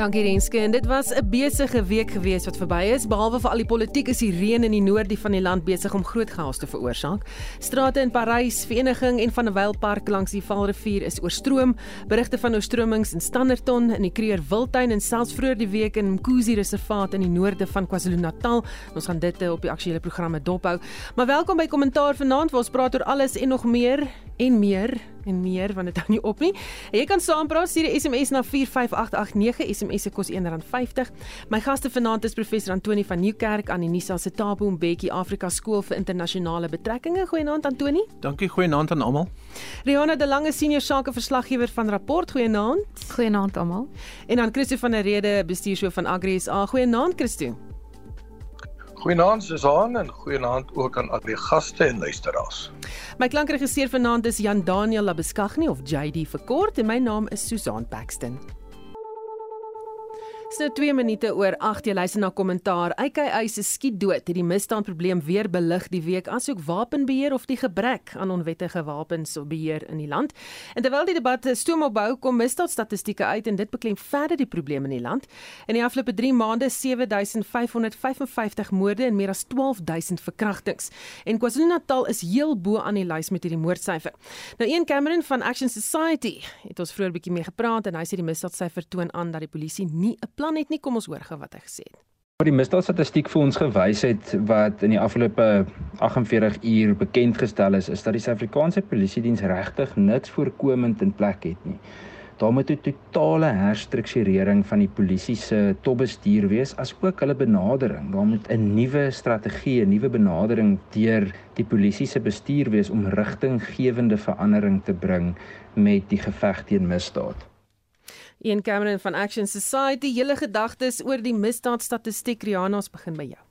Dankie Renske. En dit was 'n besige week gewees wat verby is. Behalwe vir al die politiek is die reën in die noordie van die land besig om groot chaos te veroorsaak. Strate in Parys, Vereniging en van 'n Wylpark langs die Vaalrivier is oorstroom. Berigte van oorstromings in Standerton, in die Kruger Wildtuin en selfs vroeër die week in Mkuzi Reservaat in die noorde van KwaZulu-Natal. Ons gaan dit eh, op die aktuele programme dophou. Maar welkom by Kommentaar vanaand waar ons praat oor alles en nog meer en meer en meer want dit hou nie op nie. Jy kan saampraat stuur 'n SMS na 45889 SMS se kos R1.50. My gaste vanaand is professor Antoni van Nieuwkerk aan die Nisa se Tabo Mbeki Afrika Skool vir Internasionale Betrekkinge. Goeienaand Antoni. Dankie, goeienaand aan almal. Rihanna de Lange senior sakeverslaggewer van Rapport. Goeienaand. Goeienaand almal. En dan Christo van der Rede, bestuurshoof van Agri SA. Goeienaand Christo. Goeienaand Susan en goeienaand ook aan al die gaste en luisteraars. My klankregisseur vanaand is Jan Daniel Labeskagni of JD vir kort en my naam is Susan Paxton. So 2 minute oor 8 jy luister na kommentaar. AKI se skiet dood het die misdaadprobleem weer belig die week asook wapenbeheer of die gebrek aan onwettige wapens of beheer in die land. En terwyl die debat stoom opbou kom misdaadstatistieke uit en dit beklem verder die probleme in die land. In die afgelope 3 maande 7555 moorde en meer as 12000 verkrachtings. En KwaZulu-Natal is heel bo aan die lys met hierdie moordsyfer. Nou een Cameron van Action Society het ons vroeër 'n bietjie mee gepraat en hy sê die misdaadsyfer toon aan dat die polisie nie 'n plan het nie. Kom ons hoor gou wat hy gesê het. Wat die misdaadstatistiek vir ons gewys het wat in die afgelope 48 uur bekend gestel is, is dat die Suid-Afrikaanse Polisie diens regtig niks voorkomend in plek het nie. Daar moet 'n totale herstrukturering van die polisie se topbestuur wees as ook hulle benadering. Daar moet 'n nuwe strategie, 'n nuwe benadering deur die polisie se bestuur wees om rigtinggewende verandering te bring met die geveg teen misdaad. Ian Cameron van Action Society, julle gedagtes oor die misdaadstatistiek Rihanna, ons begin by jou.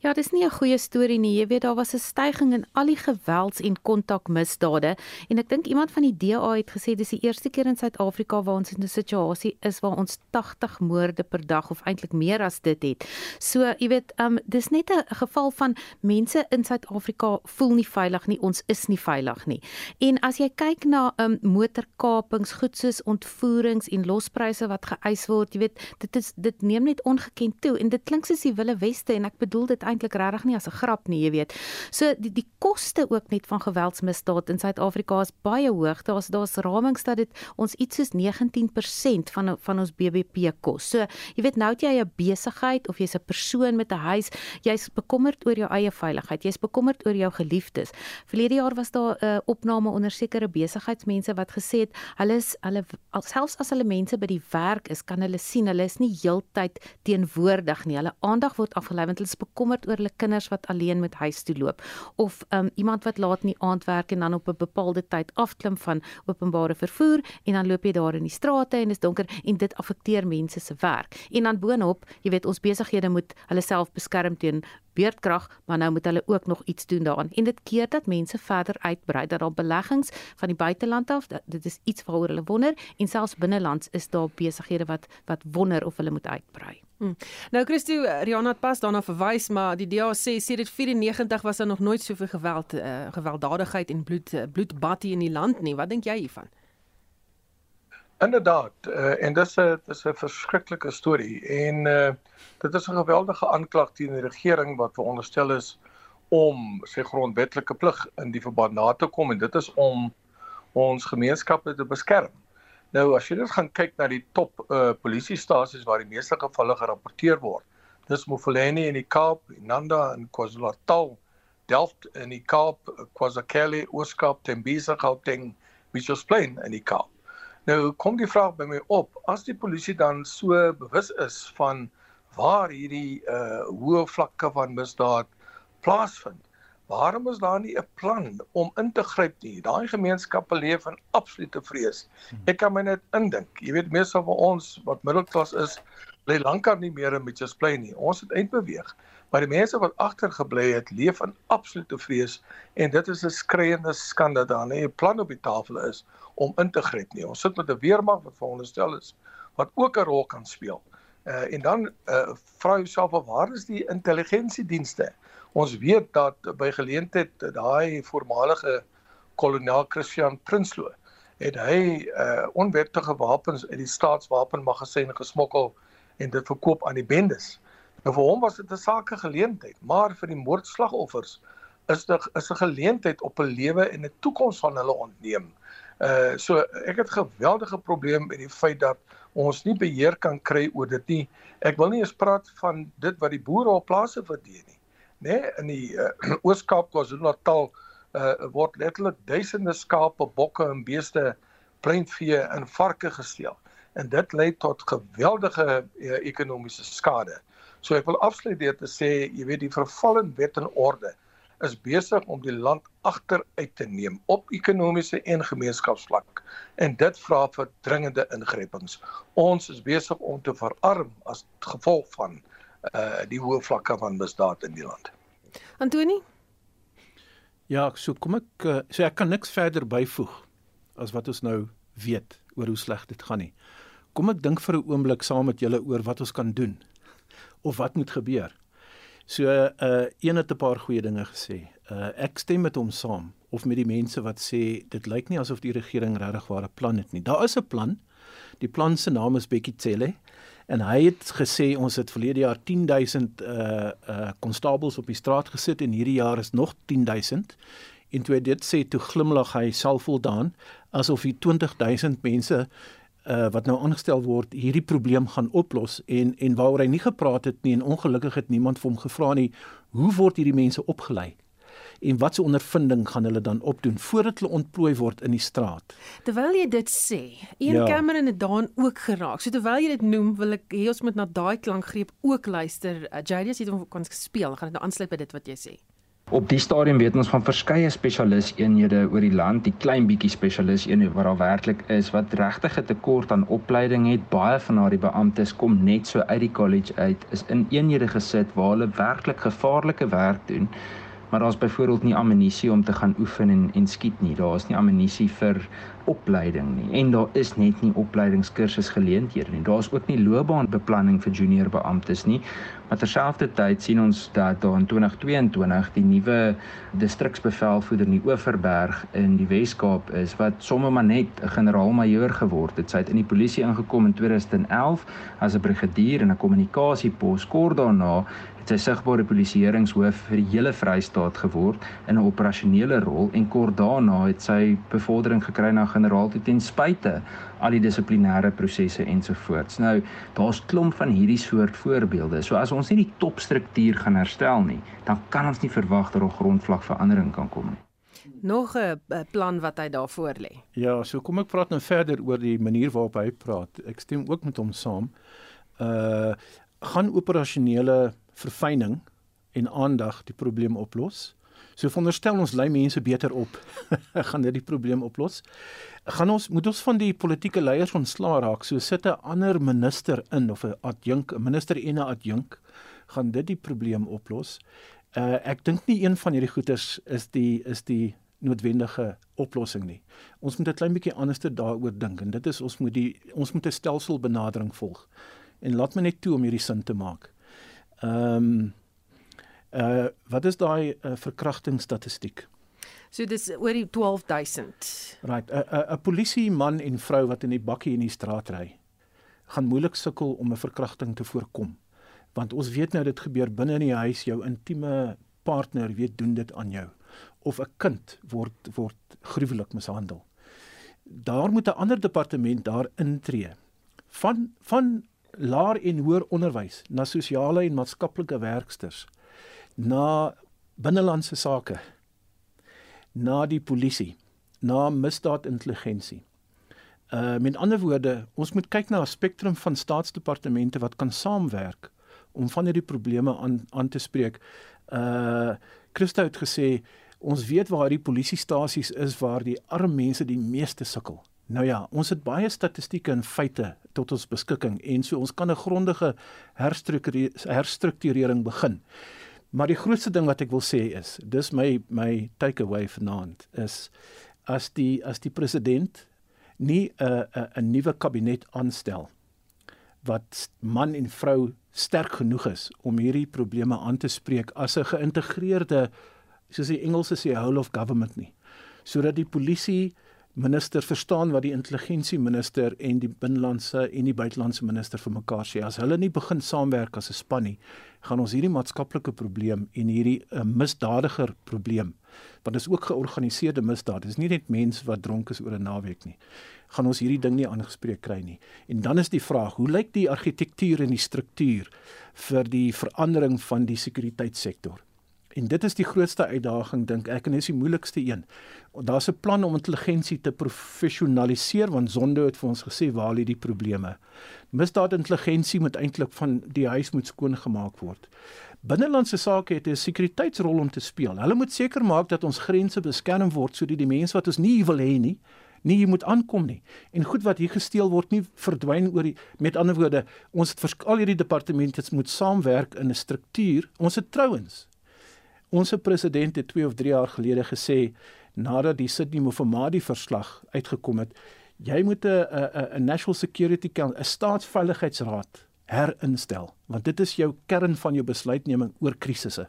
Ja, dis nie 'n goeie storie nie. Jy weet daar was 'n stygings in al die gewelds- en kontakmisdade en ek dink iemand van die DA het gesê dis die eerste keer in Suid-Afrika waar ons in 'n situasie is waar ons 80 moorde per dag of eintlik meer as dit het. So, jy weet, um dis net 'n geval van mense in Suid-Afrika voel nie veilig nie. Ons is nie veilig nie. En as jy kyk na um motorkapings, goed soos ontvoerings en lospryse wat geëis word, jy weet, dit is dit neem net ongekend toe en dit klink soos die Wille Weste en ek bedoel bedoel dit eintlik regtig nie as 'n grap nie, jy weet. So die die koste ook net van geweldsmisdaad in Suid-Afrika is baie hoog. Daar's daar's ramings dat dit ons iets soos 19% van van ons BBP kos. So jy weet nou het jy 'n besigheid of jy's 'n persoon met 'n huis, jy's bekommerd oor jou eie veiligheid. Jy's bekommerd oor jou geliefdes. Verlede jaar was daar 'n uh, opname onder sekere besigheidsmense wat gesê het hulle is hulle selfs as hulle mense by die werk is, kan hulle sien hulle is nie heeltyd teenwoordig nie. Hulle aandag word afgelei want hulle is bekommerd oor hulle kinders wat alleen met huis toe loop of um, iemand wat laat in die aand werk en dan op 'n bepaalde tyd afklim van openbare vervoer en dan loop jy daar in die strate en is donker en dit affekteer mense se werk. En dan boonop, jy weet ons besighede moet hulle self beskerm teen beerdkrag, maar nou moet hulle ook nog iets doen daaraan. En dit keer dat mense verder uitbrei dat daar beleggings van die buiteland af, dat, dit is iets waaroor hulle wonder en selfs binnelands is daar besighede wat wat wonder of hulle moet uitbrei. Hmm. Nou Christo Rihanna het pas daarna verwys maar die DA sê sedert 94 was daar nog nooit soveel geweld uh, gewelddadigheid en bloed uh, bloedbad hier in die land nie. Wat dink jy hiervan? Inderdaad, uh, en dis 'n dis 'n verskriklike storie en uh, dit is 'n geweldige aanklag teen die regering wat veronderstel is om sy grondwetlike plig in die verband na te kom en dit is om ons gemeenskappe te beskerm. Nou as jy net gaan kyk na die top uh polisiestasies waar die meeste gevalle gerapporteer word. Dis Mofokeng in die Kaap, Nanda in KwaZulu-Natal, Delft in die Kaap, KwaZulu-Natal, Ooskaap, Tembisa, Gauteng, Mitchells Plain in die Kaap. Nou kom die vraag by my op, as die polisie dan so bewus is van waar hierdie uh hoë vlakke van misdaad plaasvind, Waarom is daar nie 'n plan om in te gryp nie? Daai gemeenskappe leef in absolute vrees. Ek kan my net indink. Jy weet meestal van ons wat middelklas is, bly lankal nie meer in Mitchells Plain nie. Ons het eindbeweeg. Maar die mense wat agtergebly het, leef in absolute vrees en dit is 'n skreiende skande dat daar nie 'n plan op die tafel is om in te gryp nie. Ons sit met 'n weermag wat veronderstel is wat ook 'n rol kan speel. Uh, en dan uh, vra jouself of waar is die intelligensiedienste? Ons weet dat by geleentheid daai voormalige kolonel Christian Prinsloo het hy uh onwettige wapens uit die staatswapenmagasyn gesmokkel en dit verkoop aan die bendes. Nou vir hom was dit 'n sake geleentheid, maar vir die moordslagoffers is dit is 'n geleentheid op 'n lewe en 'n toekoms van hulle ontneem. Uh so ek het geweldige probleem met die feit dat ons nie beheer kan kry oor dit nie. Ek wil nie eens praat van dit wat die boere op plase verdien nie. Nê, nee, in die uh, Oos-Kaap, KwaZulu-Natal uh word letterlik duisende skape, bokke en beeste, pleinvee en varke gesteel. En dit lei tot geweldige uh, ekonomiese skade. So ek wil afsluit deur te sê, jy weet die vervallende wet en orde is besig om die land agteruit te neem op ekonomiese en gemeenskapsvlak en dit vra vir dringende ingreepings. Ons is besig om te verarm as gevolg van uh die hoë vlakke van misdaad in die land. Antoni Ja, so kom ek uh, so ek kan niks verder byvoeg as wat ons nou weet oor hoe sleg dit gaan nie. Kom ek dink vir 'n oomblik saam met julle oor wat ons kan doen of wat moet gebeur. So uh een het 'n paar goeie dinge gesê. Uh ek stem met hom saam of met die mense wat sê dit lyk nie asof die regering regtig ware plan het nie. Daar is 'n plan. Die plan se naam is Bekkie Cele en hy het gesê ons het verlede jaar 10000 uh uh konstabels op die straat gesit en hierdie jaar is nog 10000 en toe dit sê toe glimlag hy selfvoldaan asof hy 20000 mense uh wat nou aangestel word hierdie probleem gaan oplos en en waaroor hy nie gepraat het nie en ongelukkig het niemand vir hom gevra nie hoe word hierdie mense opgelei en wat se ondervinding gaan hulle dan opdoen voordat hulle ontplooi word in die straat. Terwyl jy dit sê, een ja. Cameron het daan ook geraak. So terwyl jy dit noem, wil ek hê ons moet na daai klankgreep ook luister. Uh, Jadius het hom kon speel. Gaan dit nou aansluit by dit wat jy sê? Op die stadium weet ons van verskeie spesialiseenhede oor die land, die klein bietjie spesialiseenhede wat daar werklik is wat regtig 'n tekort aan opleiding het. Baie van daardie beamptes kom net so uit die college uit, is in eenhede gesit waar hulle werklik gevaarlike werk doen maar daar's byvoorbeeld nie ammunisie om te gaan oefen en en skiet nie. Daar's nie ammunisie vir opleiding nie en daar is net nie opleidingskursus geleenthede nie. Daar's ook nie loopbaanbeplanning vir junior beamptes nie. Maar terselfdertyd sien ons dat daar in 2022 die nuwe distriksbevelvoerder in die Oeverberg in die Wes-Kaap is wat sommer maar net 'n generaal-majoor geword het. Sy het in die polisie ingekom in 2011 as 'n brigadier in 'n kommunikasiepos. Kort daarna sy sigbare polisieeringshoof vir die hele Vrystaat geword in 'n operasionele rol en kort daarna het sy bevordering gekry na generaal ten spyte al die dissiplinêre prosesse ensovoorts. Nou, daar's klomp van hierdie soort voorbeelde. So as ons nie die topstruktuur gaan herstel nie, dan kan ons nie verwag dat 'n grondvlak verandering kan kom nie. Nog 'n plan wat hy daarvoor lê. Ja, so kom ek praat nou verder oor die manier waarop hy praat. Ek stem ook met hom saam. Uh gaan operasionele verfyning en aandag die probleem oplos. So veronderstel ons lei mense beter op. gaan dit die probleem oplos? Gaan ons moet ons van die politieke leiers ontslaa raak. So sit 'n ander minister in of 'n adjunk, 'n minister en 'n adjunk, gaan dit die probleem oplos? Uh ek dink nie een van hierdie goeters is die is die noodwendige oplossing nie. Ons moet 'n klein bietjie anderste daaroor dink en dit is ons moet die ons moet 'n stelselbenadering volg. En laat my net toe om hierdie sin te maak. Ehm um, Uh wat is daai uh, verkrachtingsstatistiek? So dis oor die 12000. Right, 'n 'n polisie man en vrou wat in die bakkie in die straat ry, gaan moeilik sukkel om 'n verkrachting te voorkom. Want ons weet nou dit gebeur binne in die huis, jou intieme partner weet doen dit aan jou of 'n kind word word gruwelik mishandel. Daar moet 'n ander departement daar intree. Van van laer en hoër onderwys na sosiale en maatskaplike werksters na binnelandse sake na die polisie na misdaadintelligensie uh met ander woorde ons moet kyk na 'n spektrum van staatsdepartemente wat kan saamwerk om van hierdie probleme aan aan te spreek. Uh Christo het gesê ons weet waar die polisiestasies is waar die arm mense die meeste sukkel Nou ja, ons het baie statistieke en feite tot ons beskikking en so ons kan 'n grondige herstrukturering begin. Maar die grootste ding wat ek wil sê is, dis my my takeaway vanaand is as die as die president nie 'n 'n 'n nuwe kabinet aanstel wat man en vrou sterk genoeg is om hierdie probleme aan te spreek as 'n geïntegreerde soos die Engelse sê whole of government nie sodat die polisie minister verstaan wat die intelligensie minister en die binnelandse en die buitelandse minister vir mekaar sê. As hulle nie begin saamwerk as 'n span nie, gaan ons hierdie maatskaplike probleem en hierdie uh, misdadiger probleem want dit is ook georganiseerde misdaad. Dit is nie net mense wat dronk is oor 'n naweek nie. Gaan ons hierdie ding nie aangespreek kry nie. En dan is die vraag, hoe lyk die argitektuur en die struktuur vir die verandering van die sekuriteitssektor? En dit is die grootste uitdaging dink ek en dis die moeilikste een. Daar's 'n plan om intelligensie te professionaliseer want Zondo het vir ons gesê waar lê die probleme. Misdaad intelligensie moet eintlik van die huis moet skoongemaak word. Binnelandse sake het 'n sekuriteitsrol om te speel. Hulle moet seker maak dat ons grense beskerm word sodat die mense wat ons nie wil hê nie, nie moet aankom nie. En goed wat hier gesteel word nie verdwyn oor die met ander woorde, ons het verskeie hierdie departemente moet saamwerk in 'n struktuur. Ons het trouens Ons president het 2 of 3 jaar gelede gesê nadat die Sydney Mofamadi verslag uitgekom het, jy moet 'n 'n National Security Council, 'n staatsveiligheidsraad herinstel, want dit is jou kern van jou besluitneming oor krisisse.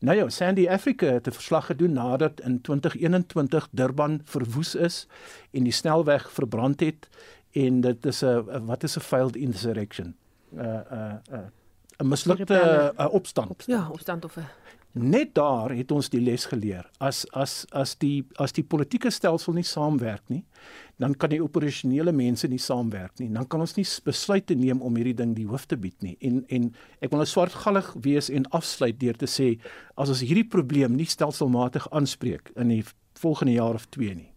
Nou ja, Sandy Africa het 'n verslag gedoen nadat in 2021 Durban verwoes is en die snelweg verbrand het en dit is 'n wat is 'n failed insurrection. 'n 'n 'n 'n mislukte opstand. Ja, opstand of 'n Net daar het ons die les geleer. As as as die as die politieke stelsel nie saamwerk nie, dan kan die operasionele mense nie saamwerk nie. Dan kan ons nie besluite neem om hierdie ding die hoof te bied nie. En en ek wil nou swartgallig wees en afsluit deur te sê as ons hierdie probleem nie stelselmatig aanspreek in die volgende jaar of 2 nie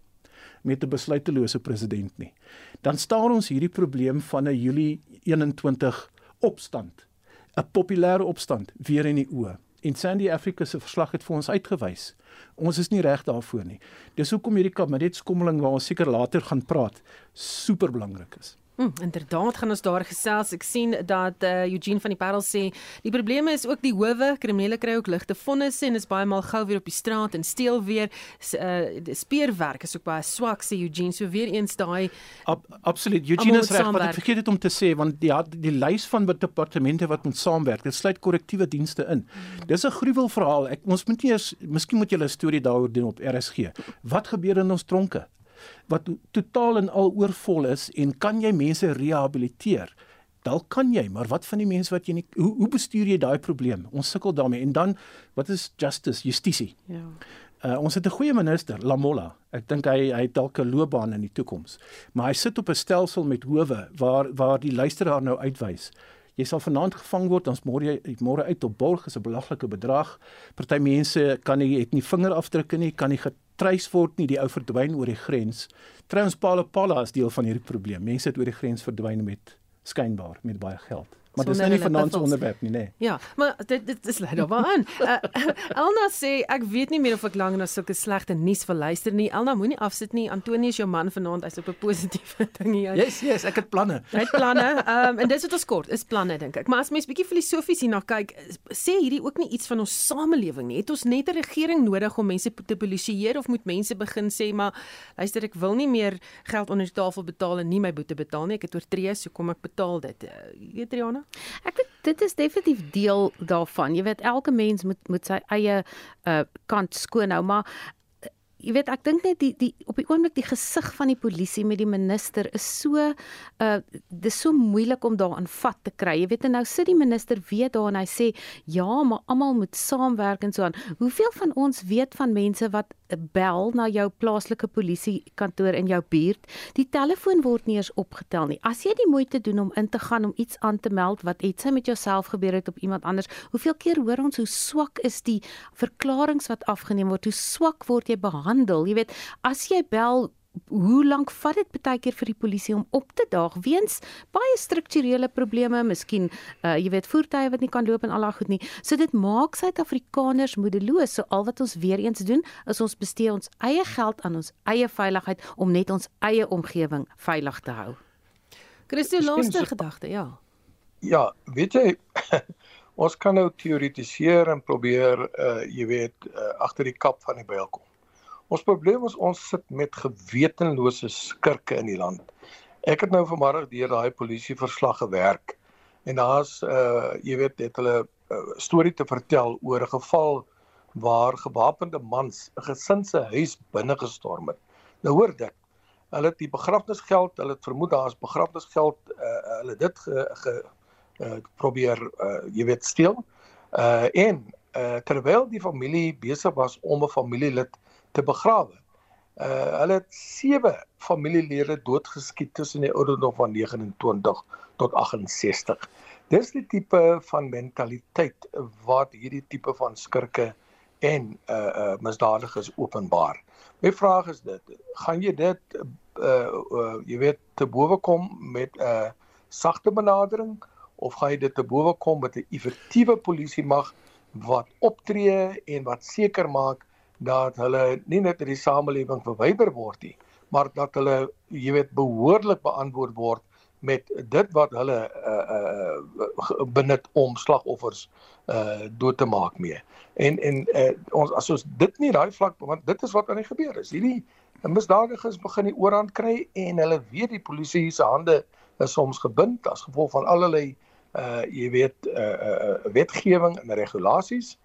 met 'n besluitelose president nie, dan staar ons hierdie probleem van 'n Julie 21 opstand, 'n populêre opstand weer in die oë. En Sandy Africa se verslag het vir ons uitgewys. Ons is nie reg daarvoor nie. Dis hoekom hierdie kabinetskommeling waar ons seker later gaan praat, super belangrik is. Hmm, inderdaad gaan ons daar gesels. Ek sien dat uh, Eugene van die Parel sê die probleme is ook die howe, kriminele kry ook ligte vonnisse en is baie maal gou weer op die straat en steel weer. Uh, speurwerk is ook baie swak sê Eugene. So weer eens daai Ab, Absoluut. Eugene is reg wat ek vergeet het om te sê want die die, lys van departemente wat moet saamwerk, dit sluit korrektiewe dienste in. Hmm. Dis 'n gruwel verhaal. Ek ons moet nie eers miskien moet jy 'n storie daaroor doen op RSG. Wat gebeur in ons tronke? Wat totaal en al oorvol is en kan jy mense rehabiliteer? Dalk kan jy, maar wat van die mense wat jy nie hoe, hoe bestuur jy daai probleem? Ons sukkel daarmee. En dan wat is justice, justisie? Ja. Uh, ons het 'n goeie minister, Lamola. Ek dink hy hy het dalk 'n loopbaan in die toekoms. Maar hy sit op 'n stelsel met howe waar waar die luisteraar nou uitwys. Jy sal vanaand gevang word, ons môre môre uit op borg is 'n belaglike bedrag. Party mense kan nie het nie vingerafdrukke nie, kan nie treis word nie die ou verdwyn oor die grens. Trouens Paula Paula is deel van hierdie probleem. Mense het oor die grens verdwyn met skynbaar met baie geld. Maar dis nou nie vanaand se onderwerp nie, nê. Nee. Ja, maar dit dit is lei daarop aan. Uh, Elna sê ek weet nie meer of ek lank na sulke slegte nuus wil luister nie. Elna moenie afsit nie. Antonie is jou man vanaand. Hy's op 'n positiewe ding hier. Yes, yes, ek het planne. Hy het planne. Ehm um, en dis wat ons kort is planne dink ek. Maar as mens bietjie filosofies hierna kyk, sê hierdie ook nie iets van ons samelewing nie. Het ons net 'n regering nodig om mense te polisieer of moet mense begin sê maar luister ek wil nie meer geld onder die tafel betaal en nie my boete betaal nie. Ek het oortree, so kom ek betaal dit. Uh, weet Riana? Ek weet dit is definitief deel daarvan. Jy weet elke mens moet moet sy eie uh kant skoon hou, maar uh, jy weet ek dink net die die op die oomblik die gesig van die polisie met die minister is so uh dis so moeilik om daaraan vat te kry. Jy weet en nou sit die minister weer daar en hy sê ja, maar almal moet saamwerk en so aan. Hoeveel van ons weet van mense wat bel na jou plaaslike polisiekantoor in jou buurt. Die telefoon word nie eens opgetel nie. As jy die moeite doen om in te gaan om iets aan te meld wat iets met jouself gebeur het op iemand anders, hoeveel keer hoor ons hoe swak is die verklaringe wat afgeneem word? Hoe swak word jy behandel? Jy weet, as jy bel hoe lank vat dit baie keer vir die polisie om op te daag weens baie strukturele probleme, miskien uh, jy weet voertuie wat nie kan loop en al daai goed nie. So dit maak Suid-Afrikaners moedeloos. So al wat ons weer eens doen, is ons bestee ons eie geld aan ons eie veiligheid om net ons eie omgewing veilig te hou. Christo laaste gedagte, ja. Ja, weet jy ons kan nou teoretiseer en probeer uh jy weet uh, agter die kap van die byl kom. Ons probleem is ons sit met gewetenlose skurke in die land. Ek het nou vanmôre deur daai polisieverslag gewerk en daar's uh jy weet het hulle 'n uh, storie te vertel oor 'n geval waar gewapende mans 'n gesin se huis binne gestorm het. Nou hoor dit. Hulle het die begrafnisgeld, hulle het vermoed daar's begrafnisgeld, uh, hulle dit ge, ge uh, probeer uh, jy weet steel. Uh en uh terwyl die familie besig was om 'n familielid te begrawe. Uh hulle het sewe familielede doodgeskiet tussen die ouderdom van 29 tot 68. Dis die tipe van mentaliteit wat hierdie tipe van skurke en uh uh misdadigers openbaar. My vraag is dit, gaan jy dit uh, uh jy weet te bowe kom met 'n uh, sagte benadering of gaan jy dit te bowe kom met 'n effektiewe polisie mag wat optree en wat seker maak dat hulle nie net in die samelewing verwyder word nie, maar dat hulle jy weet behoorlik beantwoord word met dit wat hulle uh uh benut om slagoffers uh dood te maak mee. En en uh, ons as ons dit nie daai vlak want dit is wat aan die gebeur is. Hierdie misdadigers begin die oorhand kry en hulle weet die polisie se hande is soms gebind as gevolg van allerlei uh jy weet uh uh wetgewing en regulasies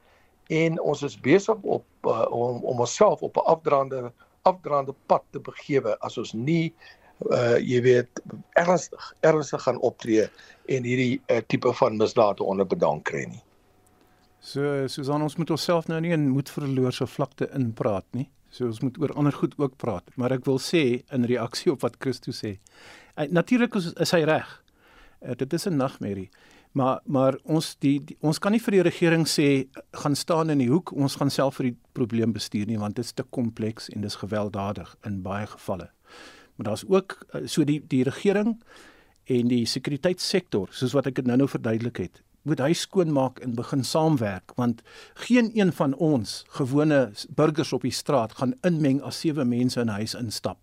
en ons is besig op uh, om om onsself op 'n afdraande afdraande pad te begewe as ons nie uh jy weet ernstig ernstig gaan optree en hierdie uh, tipe van misdade onder bedang kry nie. So Susan ons moet onsself nou nie in moedverloorse vlakte inpraat nie. So ons moet oor ander goed ook praat, maar ek wil sê in reaksie op wat Christo sê. Uh, Natuurlik is, is hy reg. Uh, dit is 'n nagmerrie. Maar maar ons die, die ons kan nie vir die regering sê gaan staan in die hoek, ons gaan self vir die probleem bestuur nie want dit is te kompleks en dis gewelddadig in baie gevalle. Maar daar's ook eh, so die die regering en die sekuriteitssektor, soos wat ek dit nou-nou verduidelik het, moet hy skoonmaak en begin saamwerk want geen een van ons gewone burgers op die straat gaan inmeng as sewe mense in 'n huis instap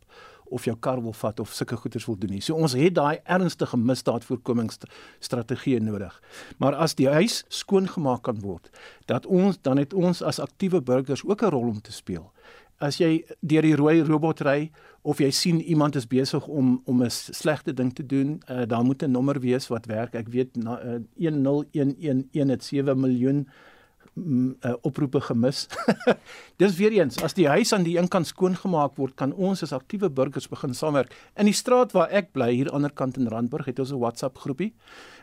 of jou kar wil vat of sulke goeders wil doen nie. So ons het daai ernstige misdaadvoorkomingsstrategie nodig. Maar as die huis skoongemaak kan word, dat ons dan het ons as aktiewe burgers ook 'n rol om te speel as jy deur die rooi robot ry of jy sien iemand is besig om om 'n slegte ding te doen, uh, daar moet 'n nommer wees wat werk. Ek weet na, uh, 10111 het 7 miljoen uh, oproepe gemis. Dis weer eens, as die huis aan die een kant skoongemaak word, kan ons as aktiewe burgers begin saamwerk. In die straat waar ek bly, hier aan die ander kant in Randburg, het ons 'n WhatsApp groepie.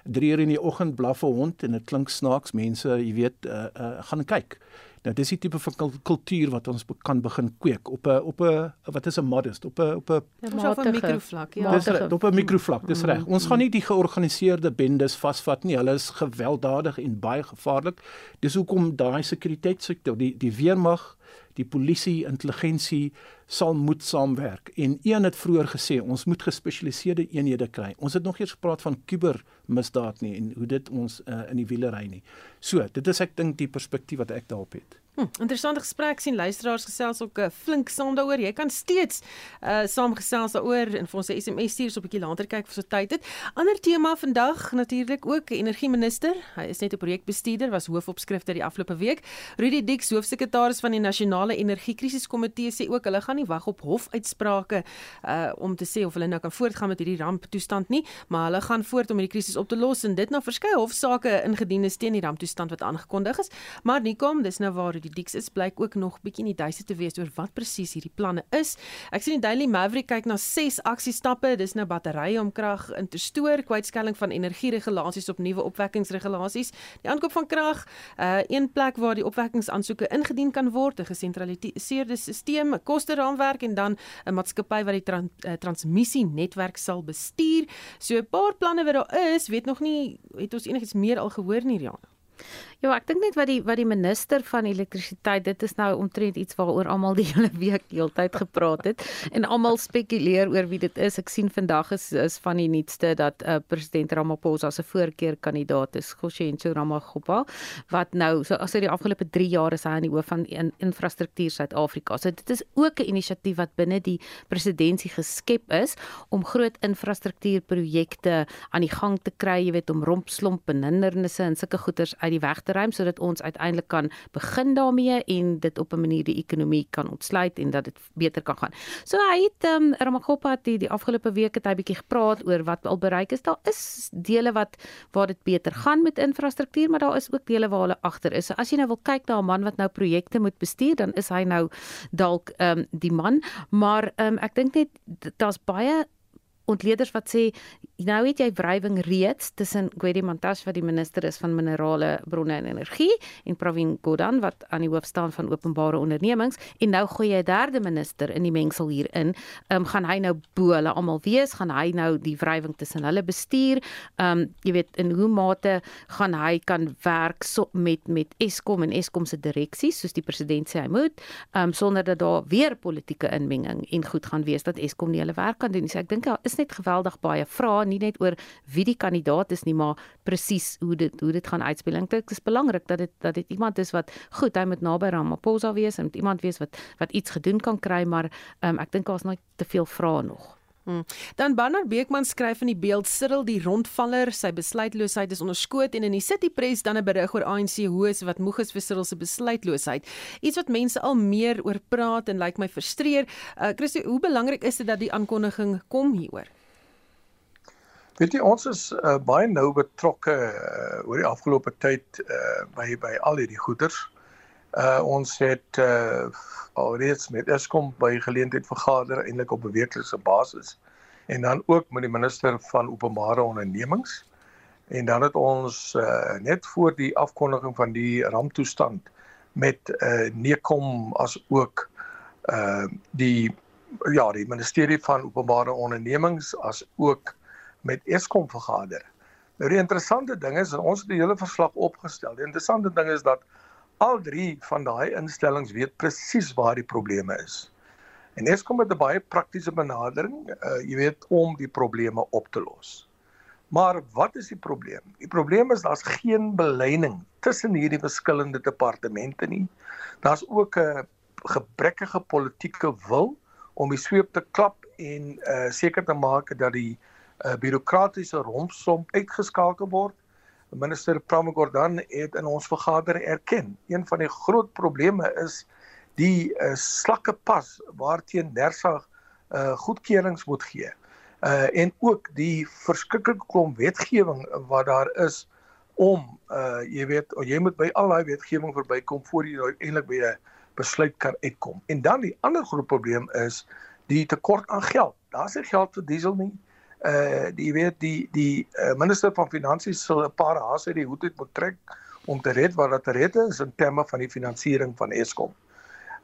3 uur in die oggend blaf 'n hond en dit klink snaaks. Mense, jy weet, uh, uh, gaan kyk. Nou dis die tipe van kultuur wat ons kan begin kweek op 'n op 'n wat is 'n modest op 'n op 'n op 'n mikroflak ja. Dis op 'n mikroflak, dis reg. Ons gaan nie die georganiseerde bendes vasvat nie. Hulle is gewelddadig en baie gevaarlik. Dis hoekom daai sekuriteitssektor, die die weermag, die polisie, intelligensie sal moet saamwerk. En een het vroeër gesê ons moet gespesialiseerde eenhede kry. Ons het nog eers gepraat van kubermisdaad nie en hoe dit ons uh, in die wiele ry nie. So, dit is ek dink die perspektief wat ek daarop het. Hm, interessante gesprek sien luisteraars gesels ook uh, flink saam daaroor. Jy kan steeds uh saamgesels daaroor en vir ons 'n SMS stuur so 'n bietjie later kyk vir so tyd het. Ander tema vandag natuurlik ook energieminister. Hy is net 'n projekbestuurder was hoofopskrifte die afgelope week. Rudy Dix, hoofsekretaris van die Nasionale Energiekrisiskomitee sê ook hulle gaan nie wag op hofuitsprake uh om te sê of hulle nou kan voortgaan met hierdie ramptoestand nie, maar hulle gaan voort om hierdie krisis op te los en dit na verskeie hofsaake ingedien is teen die ramptoestand wat aangekondig is. Maar nie kom, dis nou waar die Dix is blyk ook nog bietjie in die duiste te wees oor wat presies hierdie planne is. Ek sien die Daily Maverick kyk na 6 aksiestappe. Dis nou batterye om krag in te stoor, kwytskelling van energieregulasies op nuwe opwekkingsregulasies, die aankoop van krag, uh een plek waar die opwekkingsaansoeke ingedien kan word, 'n gesentraliseerde stelsel, 'n koste-raamwerk en dan 'n maatskappy wat die tran uh, transmissienetwerk sal bestuur. So 'n paar planne wat daar is, weet nog nie het ons enigiets meer al gehoor nie, Rian. Ja, ek dink net wat die wat die minister van elektrisiteit, dit is nou omtrent iets waaroor almal die hele week heeltyd gepraat het en almal spekuleer oor wie dit is. Ek sien vandag is is van die nuutste dat uh, president Ramaphosa se voorkeurkandidaat is, Goshenzo Ramaphosa, wat nou so as hy die afgelope 3 jaar is hy aan die hoof van in, infrastruktuur Suid-Afrika. So dit is ook 'n inisiatief wat binne die presidentskap geskep is om groot infrastruktuurprojekte aan die gang te kry, jy weet, om rompslomp en hindernisse en sulke goeders uit die weg te ruim sodat ons uiteindelik kan begin daarmee en dit op 'n manier die ekonomie kan ontsluit en dat dit beter kan gaan. So hy het ehm um, Ramagopa die die afgelope week het hy bietjie gepraat oor wat al bereik is. Daar is dele wat waar dit beter gaan met infrastruktuur, maar daar is ook dele waar hulle agter is. So as jy nou wil kyk na 'n man wat nou projekte moet bestuur, dan is hy nou dalk ehm um, die man, maar ehm um, ek dink net daar's baie ontleeders wat sê nou het jy wrywing reeds tussen Gwedi Mantashe wat die minister is van minerale bronne en energie en Pravin Gordhan wat aan die hoof staan van openbare ondernemings en nou gooi jy 'n derde minister in die mengsel hierin. Ehm um, gaan hy nou bo hulle almal wees? Gaan hy nou die wrywing tussen hulle bestuur? Ehm um, jy weet in hoe mate gaan hy kan werk so met met Eskom en Eskom se direksie soos die president sê hy moet, ehm um, sonder dat daar weer politieke inmenging en goed gaan wees dat Eskom nie hulle werk kan doen nie. So ek dink daar is net geweldig baie vrae nie net oor wie die kandidaat is nie, maar presies hoe dit hoe dit gaan uitspeel. Ek dink dit is belangrik dat dit dat dit iemand is wat goed, hy moet naby Ramaphosa wees en iemand wees wat wat iets gedoen kan kry, maar um, ek dink daar's nog te veel vrae nog. Hmm. Dan Bernard Beekman skryf in die beeld Cyril die rondvaller, sy besluitloosheid is onderskoot en in die City Press dan 'n berig oor ANC hoes wat moeg is vir Cyril se besluitloosheid. Iets wat mense al meer oor praat en lyk like my frustreer. Uh Christo, hoe belangrik is dit dat die aankondiging kom hieroor? Weet jy ons is uh, baie nou betrokke uh, oor die afgelope tyd uh, by by al hierdie goeders. Uh ons het uh, alreeds met Eskom by geleentheid vergader eintlik op 'n weeklikse basis en dan ook met die minister van openbare ondernemings. En dan het ons uh, net voor die afkondiging van die ramptoestand met uh Nekom as ook uh die ja, die ministerie van openbare ondernemings as ook met Eskom vergader. Nou die interessante ding is ons het die hele verslag opgestel. Die interessante ding is dat al drie van daai instellings weet presies waar die probleme is. En Eskom het 'n baie praktiese benadering, uh, jy weet, om die probleme op te los. Maar wat is die probleem? Die probleem is daar's geen beleining tussen hierdie verskillende departemente nie. Daar's ook 'n gebrekkige politieke wil om die sweep te klap en uh seker te maak dat die uh 'n bureaukratiese rompsom uitgeskakel word. Minister Pramagordan het in ons vergadering erken, een van die groot probleme is die uh, slakke pas waarteen Nersa uh, goedkeurings moet gee. Uh en ook die verskriklike klomp wetgewing wat daar is om uh jy weet jy moet by al daai wetgewing verbykom voor jy uiteindelik by 'n besluit kan uitkom. En dan die ander groot probleem is die tekort aan geld. Daar's nie geld vir diesel nie uh die weet die die uh, minister van finansies sal 'n paar haas uit die hoed uit moet trek om te red wat dat red is in terme van die finansiering van Eskom.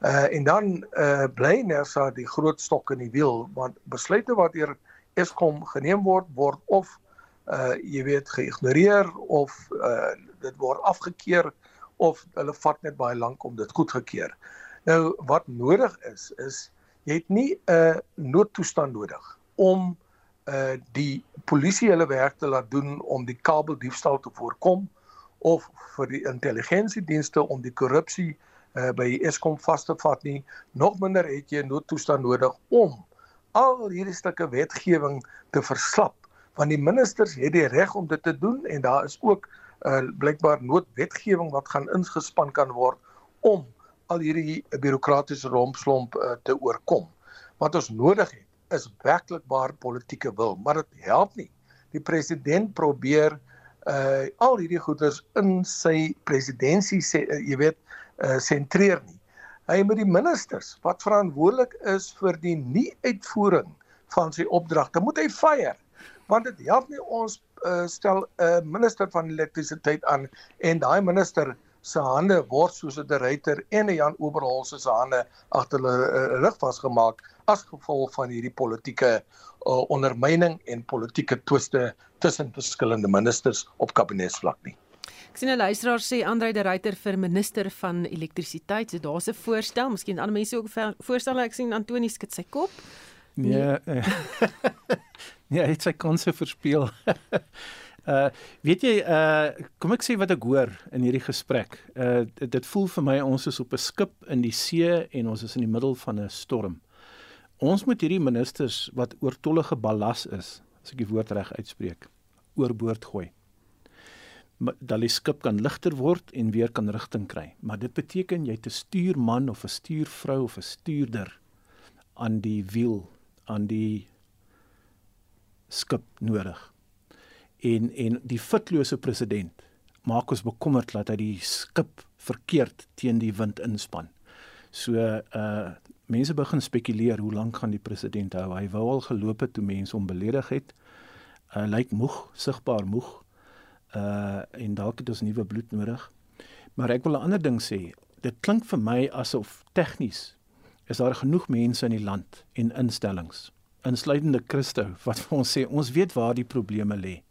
Uh en dan uh bly Nersa die groot stok in die wiel want besluite wat deur Eskom geneem word word of uh jy weet geïgnoreer of uh dit word afgekeur of hulle vat net baie lank om dit goedgekeur. Nou wat nodig is is jy het nie 'n noodtoestand nodig om uh die polisie hulle werk te laat doen om die kabeldiefstal te voorkom of vir die intelligensiedienste om die korrupsie uh by Eskom vas te vat nie. Nog minder het jy 'n noodtoestand nodig om al hierdie stukke wetgewing te verslap want die ministers het die reg om dit te doen en daar is ook uh blykbaar noodwetgewing wat gaan ingespan kan word om al hierdie bureaukratiese rompslomp uh, te oorkom. Wat ons nodig het is werklikbaar politieke wil, maar dit help nie. Die president probeer uh al hierdie goeders in sy presidentskap sê uh, jy weet uh sentreer nie. Hy moet die ministers wat verantwoordelik is vir die nie uitvoering van sy opdragte moet hy fire. Want dit help nie ons uh stel 'n uh, minister van elektrisiteit aan en daai minister se hande word soos 'n deryter en 'n Jan Oberholse se hande agter hulle uh, rug vasgemaak as gevolg van hierdie politieke uh, ondermyning en politieke twiste tussen verskillende ministers op kabinetsvlak nie. Ek sien 'n luisteraar sê Andre de Ruyter vir minister van elektrisiteit. So daar's 'n voorstel, miskien ander mense ook voorstel. Ek sien Antoni skud sy kop. Nee. Nee, nee hy het sy kanse verspeel. uh weet jy uh kom ek sê wat ek hoor in hierdie gesprek. Uh dit voel vir my ons is op 'n skip in die see en ons is in die middel van 'n storm ons moet hierdie ministers wat oortollige ballas is, as ek die woord reg uitspreek, oorboord gooi. dat die skip kan ligter word en weer kan rigting kry. Maar dit beteken jy te stuurman of 'n stuurvrou of 'n stuurder aan die wiel, aan die skip nodig. En en die fitlose president maak ons bekommerd dat hy die skip verkeerd teen die wind inspan. So uh mense begin spekuleer hoe lank gaan die president hou. Hy wou al geloop het toe mense hom beledig het. Uh lyk moeg, sigbaar moeg. Uh en dalk het ons nuwe bloed nodig. Maar ek wil 'n ander ding sê. Dit klink vir my asof tegnies is daar genoeg mense in die land en instellings, insluitende Christo wat vir ons sê ons weet waar die probleme lê.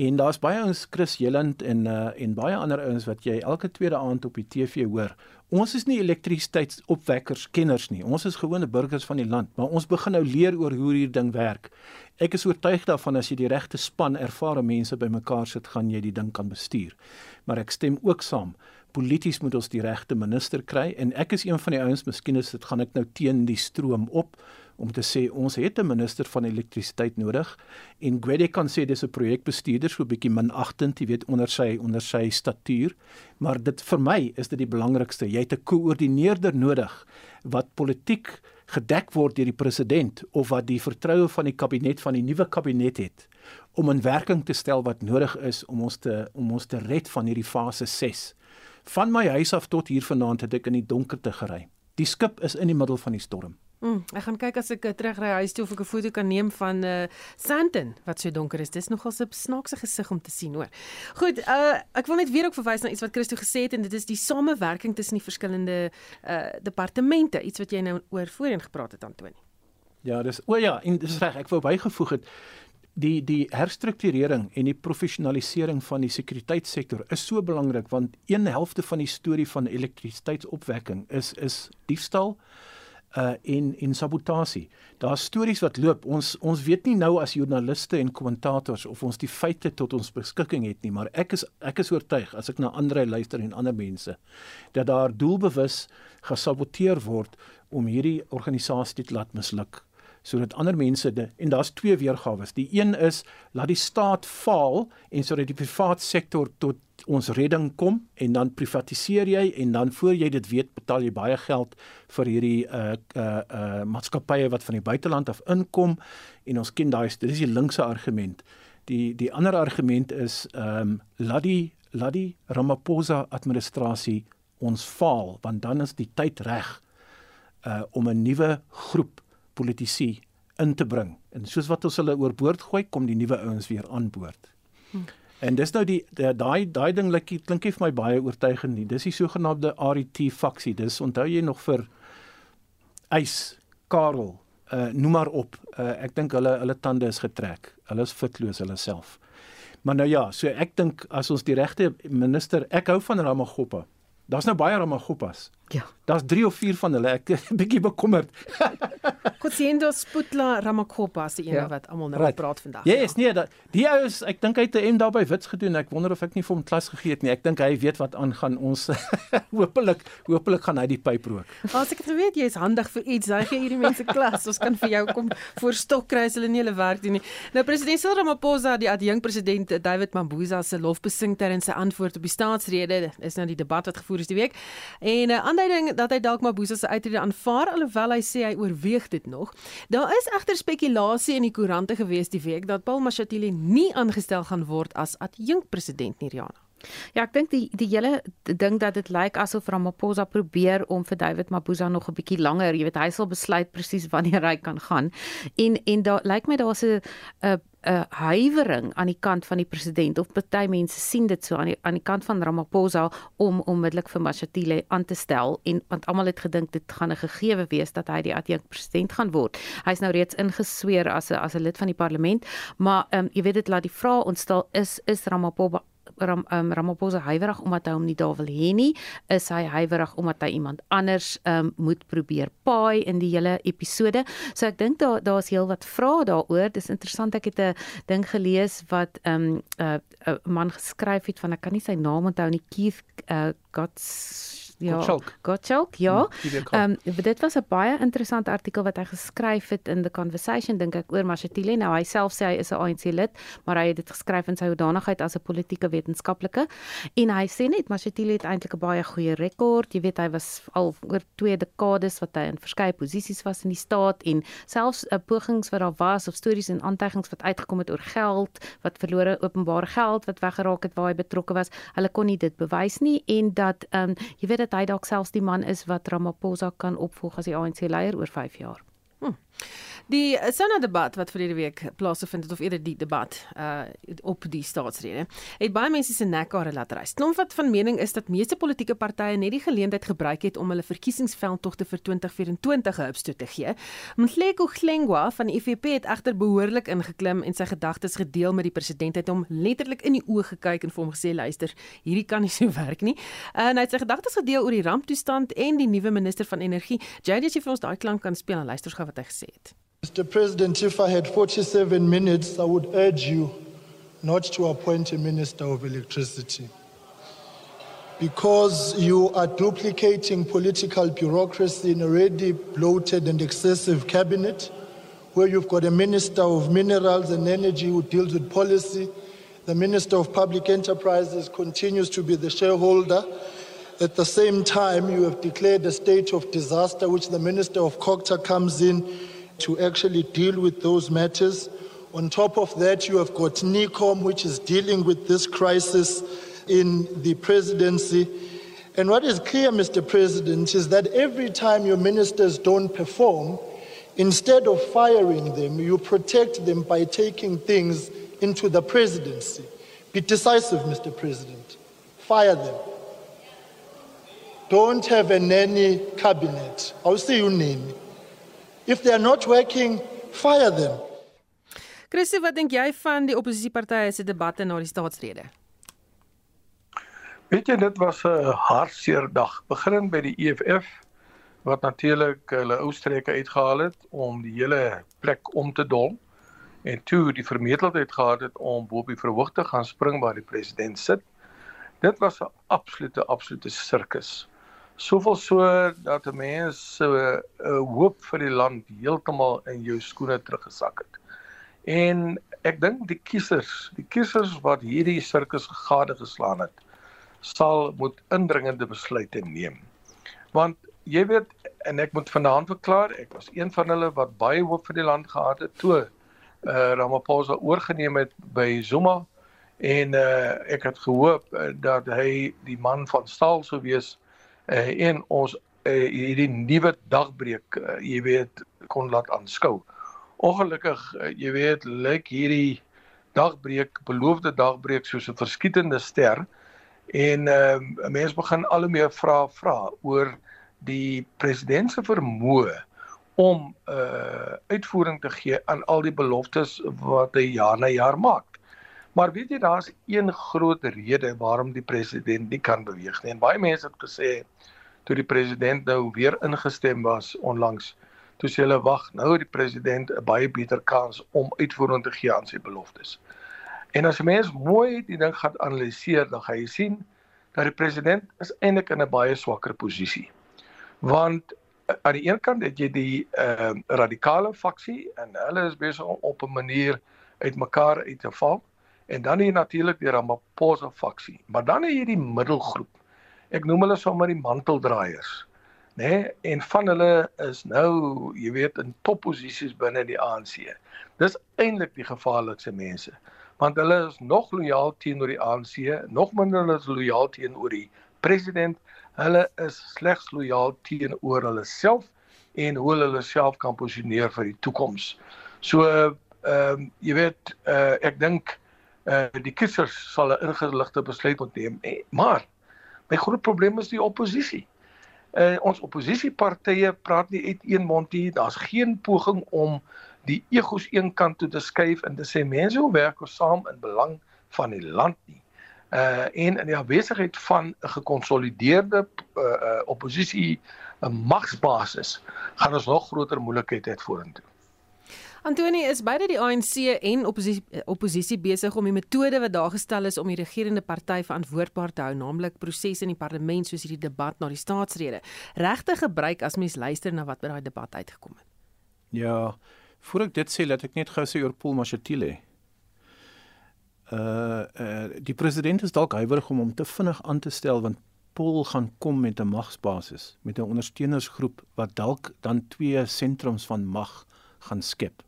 En daar's baie ouens Chris Jelland en uh en baie ander ouens wat jy elke tweede aand op die TV hoor. Ons is nie elektrisiteitsopwekkers kenners nie. Ons is gewone burgers van die land, maar ons begin nou leer oor hoe hierdie ding werk. Ek is oortuig daarvan as jy die regte span ervare mense bymekaar sit, gaan jy die ding kan bestuur. Maar ek stem ook saam. Polities moet ons die regte minister kry en ek is een van die ouens, miskien is dit gaan ek nou teen die stroom op om te sê ons het 'n minister van elektrisiteit nodig en Gwede kan sê dis 'n projekbestuurder so 'n bietjie minagtend, jy weet onder sy onder sy statuur, maar dit vir my is dit die belangrikste. Jy het 'n koördineerder nodig wat politiek gedek word deur die president of wat die vertroue van die kabinet van die nuwe kabinet het om in werking te stel wat nodig is om ons te om ons te red van hierdie fase 6. Van my huis af tot hier vanaand het ek in die donkerte gery. Die skip is in die middel van die storm. Mm, ek gaan kyk as ek uh, terugry huis toe of ek 'n foto kan neem van uh Sandton wat so donker is. Dis nogal 'n snaakse gesig om te sien, hoor. Goed, uh ek wil net weer ook verwys na iets wat Christo gesê het en dit is die samewerking tussen die verskillende uh departemente, iets wat jy nou oor voorheen gepraat het Antoni. Ja, dis o ja, en dis reg, ek wou bygevoeg het die die herstrukturering en die professionalisering van die sekuriteitssektor is so belangrik want een helfte van die storie van elektrisiteitsopwekking is is diefstal uh en en sabotasie. Daar's stories wat loop. Ons ons weet nie nou as joernaliste en kommentators of ons die feite tot ons beskikking het nie, maar ek is ek is oortuig as ek na ander luister en ander mense dat daar doelbewus gesaboteer word om hierdie organisasie te laat misluk sodat ander mense de, en daar's twee weergawe. Die een is laat die staat faal en sodat die private sektor tot ons redding kom en dan privatiseer jy en dan voor jy dit weet betaal jy baie geld vir hierdie uh uh uh maatskappye wat van die buiteland af inkom en ons ken daai dit is die linkse argument. Die die ander argument is ehm um, laat die laat die Ramaphosa administrasie ons faal want dan is die tyd reg uh om 'n nuwe groep politici in te bring. En soos wat ons hulle oorboord gooi, kom die nuwe ouens weer aan boord. Hm. En dis nou die daai daai ding like, klink nie vir my baie oortuigend nie. Dis die sogenaamde RET faksie. Dis onthou jy nog vir Eis, Karel, uh noem maar op. Uh ek dink hulle hulle tande is getrek. Hulle is fitloos hulle self. Maar nou ja, so ek dink as ons die regte minister, ek hou van Ramagoppa. Daar's nou baie Ramagopas. Ja. Daar's 3 of 4 van hulle. Ek is bietjie bekommerd. Kotsiendo Sputla Ramagopa die een ja. wat almal nou right. praat vandag. Ja, yes, nee, dat die ou is ek dink hy het 'n M daar by Wits gedoen. Ek wonder of ek nie vir hom klas gegee het nie. Ek dink hy weet wat aangaan. Ons hopelik hopelik gaan hy die pyp rook. As ek het geweet jy is handig vir iets, dan gee hierdie mense klas. Ons kan vir jou kom voor stok kry as hulle nie hulle werk doen nie. Nou president Cyril Ramaphosa, die adjunk president David Mabuza se lof besing terwyl sy antwoord op die staatsrede is nou die debat wat gevoer is die week. En 'n uh, aanduiding dat hy dalk Mabuza se uitrede aanvaar alhoewel hy sê hy oorweeg dit nog. Daar is egter spekulasie in die koerante gewees die week dat Paul Mashatile nie aangestel gaan word as adjunk president nie, Riana. Ja, ek dink die die hele ding dat dit lyk asof Ramaphosa probeer om vir David Mabuza nog 'n bietjie langer, jy weet, hy sal besluit presies wanneer hy kan gaan. En en daar lyk my daar's 'n 'n 'n huiwering aan die kant van die president of party mense sien dit so aan die aan die kant van Ramaphosa om onmiddellik vir Mashatile aan te stel en want almal het gedink dit gaan 'n gegewe wees dat hy die adjunkt president gaan word. Hy's nou reeds ingesweer as 'n as 'n lid van die parlement, maar ehm um, jy weet dit laat die vraag ontstel is is Ramaphosa Ram, um, Ramaphosa huiwerig omdat hy hom nie daar wil hê nie, is hy huiwerig omdat hy iemand anders um, moet probeer paai in die hele episode. So ek dink daar daar's heelwat vrae daaroor. Dis interessant ek het 'n ding gelees wat 'n um, uh, uh, man geskryf het van ek kan nie sy naam onthou nie Keith uh, Gots Ja. Gottschalk. Gottschalk, ja. Hmm, Ehm um, dit was 'n baie interessante artikel wat hy geskryf het in The Conversation dink ek oor Mashatile. Nou hy self sê hy is 'n ANC lid, maar hy het dit geskryf in sy hoedanigheid as 'n politieke wetenskaplike. En hy sê net Mashatile het eintlik 'n baie goeie rekord. Jy weet hy was al oor 2 dekades wat hy in verskeie posisies was in die staat en selfs 'n uh, pogings wat daar was of stories en aantuigings wat uitgekom het oor geld, wat verlore openbare geld wat weggeraak het waar hy betrokke was. Hulle kon nie dit bewys nie en dat ehm um, jy weet dat hy dalk selfs die man is wat Ramaphosa kan opvolg as die ANC leier oor 5 jaar. Hm. Die Sana debat wat verlede week plaasgevind het of eerder die debat uh op die staatsrede het baie mense se nekkare laat rys. Klomp wat van mening is dat meeste politieke partye net die geleentheid gebruik het om hulle verkiesingsveldtogte vir 2024 geopstoot te gee. Mhleko Glengwa van die IFP het egter behoorlik ingeklim en sy gedagtes gedeel met die president het hom letterlik in die oë gekyk en vir hom gesê luister, hierdie kan nie so werk nie. Uh, en hy het sy gedagtes gedeel oor die ramptoestand en die nuwe minister van energie. JD as jy vir ons daai klank kan speel en luister gou wat hy gesê het. Mr. President, if I had 47 minutes, I would urge you not to appoint a Minister of Electricity. Because you are duplicating political bureaucracy in a already bloated and excessive cabinet, where you've got a Minister of Minerals and Energy who deals with policy. The Minister of Public Enterprises continues to be the shareholder. At the same time, you have declared a state of disaster, which the Minister of COCTA comes in to actually deal with those matters. On top of that, you have got NICOM, which is dealing with this crisis in the presidency. And what is clear, Mr. President, is that every time your ministers don't perform, instead of firing them, you protect them by taking things into the presidency. Be decisive, Mr. President. Fire them. Don't have a nanny cabinet. I'll see you, nanny. If they are not working, fire them. Christo, wat dink jy van die oppositiepartye se debatte na die staatsrede? Weet jy dit was 'n hartseer dag, beginnend by die EFF wat natuurlik hulle ou streke uitgehaal het om die hele plek om te dol en toe die vermetelheid gehad het om bo op die verhoog te gaan spring waar die president sit. Dit was 'n absolute absolute sirkus soveel so dat 'n mens se uh, uh, hoop vir die land heeltemal in jou skoene teruggesak het. En ek dink die kiesers, die kiesers wat hierdie sirkus gade geslaan het, sal moet indringende besluite neem. Want jy weet en ek moet vanaand verklaar, ek was een van hulle wat baie hoop vir die land gehad het toe uh, Ramaphosa oorgeneem het by Zuma en uh, ek het gehoop uh, dat hy die man van staal sou wees uh, en ons uh, hierdie nuwe dagbreek uh, jy weet kon laat aanskou. Ongelukkig uh, jy weet lyk hierdie dagbreek beloofde dagbreek soos 'n verskietende ster en uh, mense begin al hoe meer vra vra oor die president se vermoë om uh uitvoering te gee aan al die beloftes wat hy jaar na jaar maak. Maar weet jy daar's een groot rede waarom die president nie kan beweeg nie. En baie mense het gesê toe die president nou weer ingestem was onlangs, toe sê hulle wag, nou het die president 'n baie beter kans om uitvoering te gee aan sy beloftes. En as 'n mens mooi die ding gaan analiseer, dan gaan jy sien dat die president is eintlik in 'n baie swakker posisie. Want eh, aan die een kant het jy die ehm uh, radikale faksie en hulle is besig om op 'n manier uitmekaar uit te val. En dan hier natuurlik die Ramaphosa faksie. Maar dan het jy die middelgroep. Ek noem hulle sommer die manteldraaiers. Né? Nee? En van hulle is nou, jy weet, in topposisies binne die ANC. Dis eintlik die gevaarlikste mense. Want hulle is nog lojaal teenoor die ANC, nog minder hulle is lojaal teenoor die president. Hulle is slegs lojaal teenoor hulle self en hoe hulle self kan posisioneer vir die toekoms. So ehm uh, jy weet uh, ek dink uh, die kiesers sal 'n ingeligte besluit moet neem. Eh, maar my groot probleem is die oppositie. Uh, ons oppositiepartye praat nie uit een mond nie. Daar's geen poging om die egos een kant toe te skuif en te sê mense hoe werk ons saam in belang van die land nie. Uh en in die afwesigheid van 'n gekonsolideerde uh, uh oppositie 'n magsbasis gaan ons nog groter moeilikheid hê vorentoe. Antoni is beide die ANC en oppositie oppositie besig om die metode wat daar gestel is om die regerende party verantwoordbaar te hou, naamlik prosesse in die parlement soos hierdie debat na die staatsrede, regtig gebruik as mens luister na wat by daai debat uitgekom het. Ja, voor ek dit sê, laat ek net gou sê oor Paul Mashatile. Uh, uh die president is dalk huiwerig om hom te vinnig aan te stel want Paul gaan kom met 'n magsbasis, met 'n ondersteunersgroep wat dalk dan twee sentrums van mag gaan skep.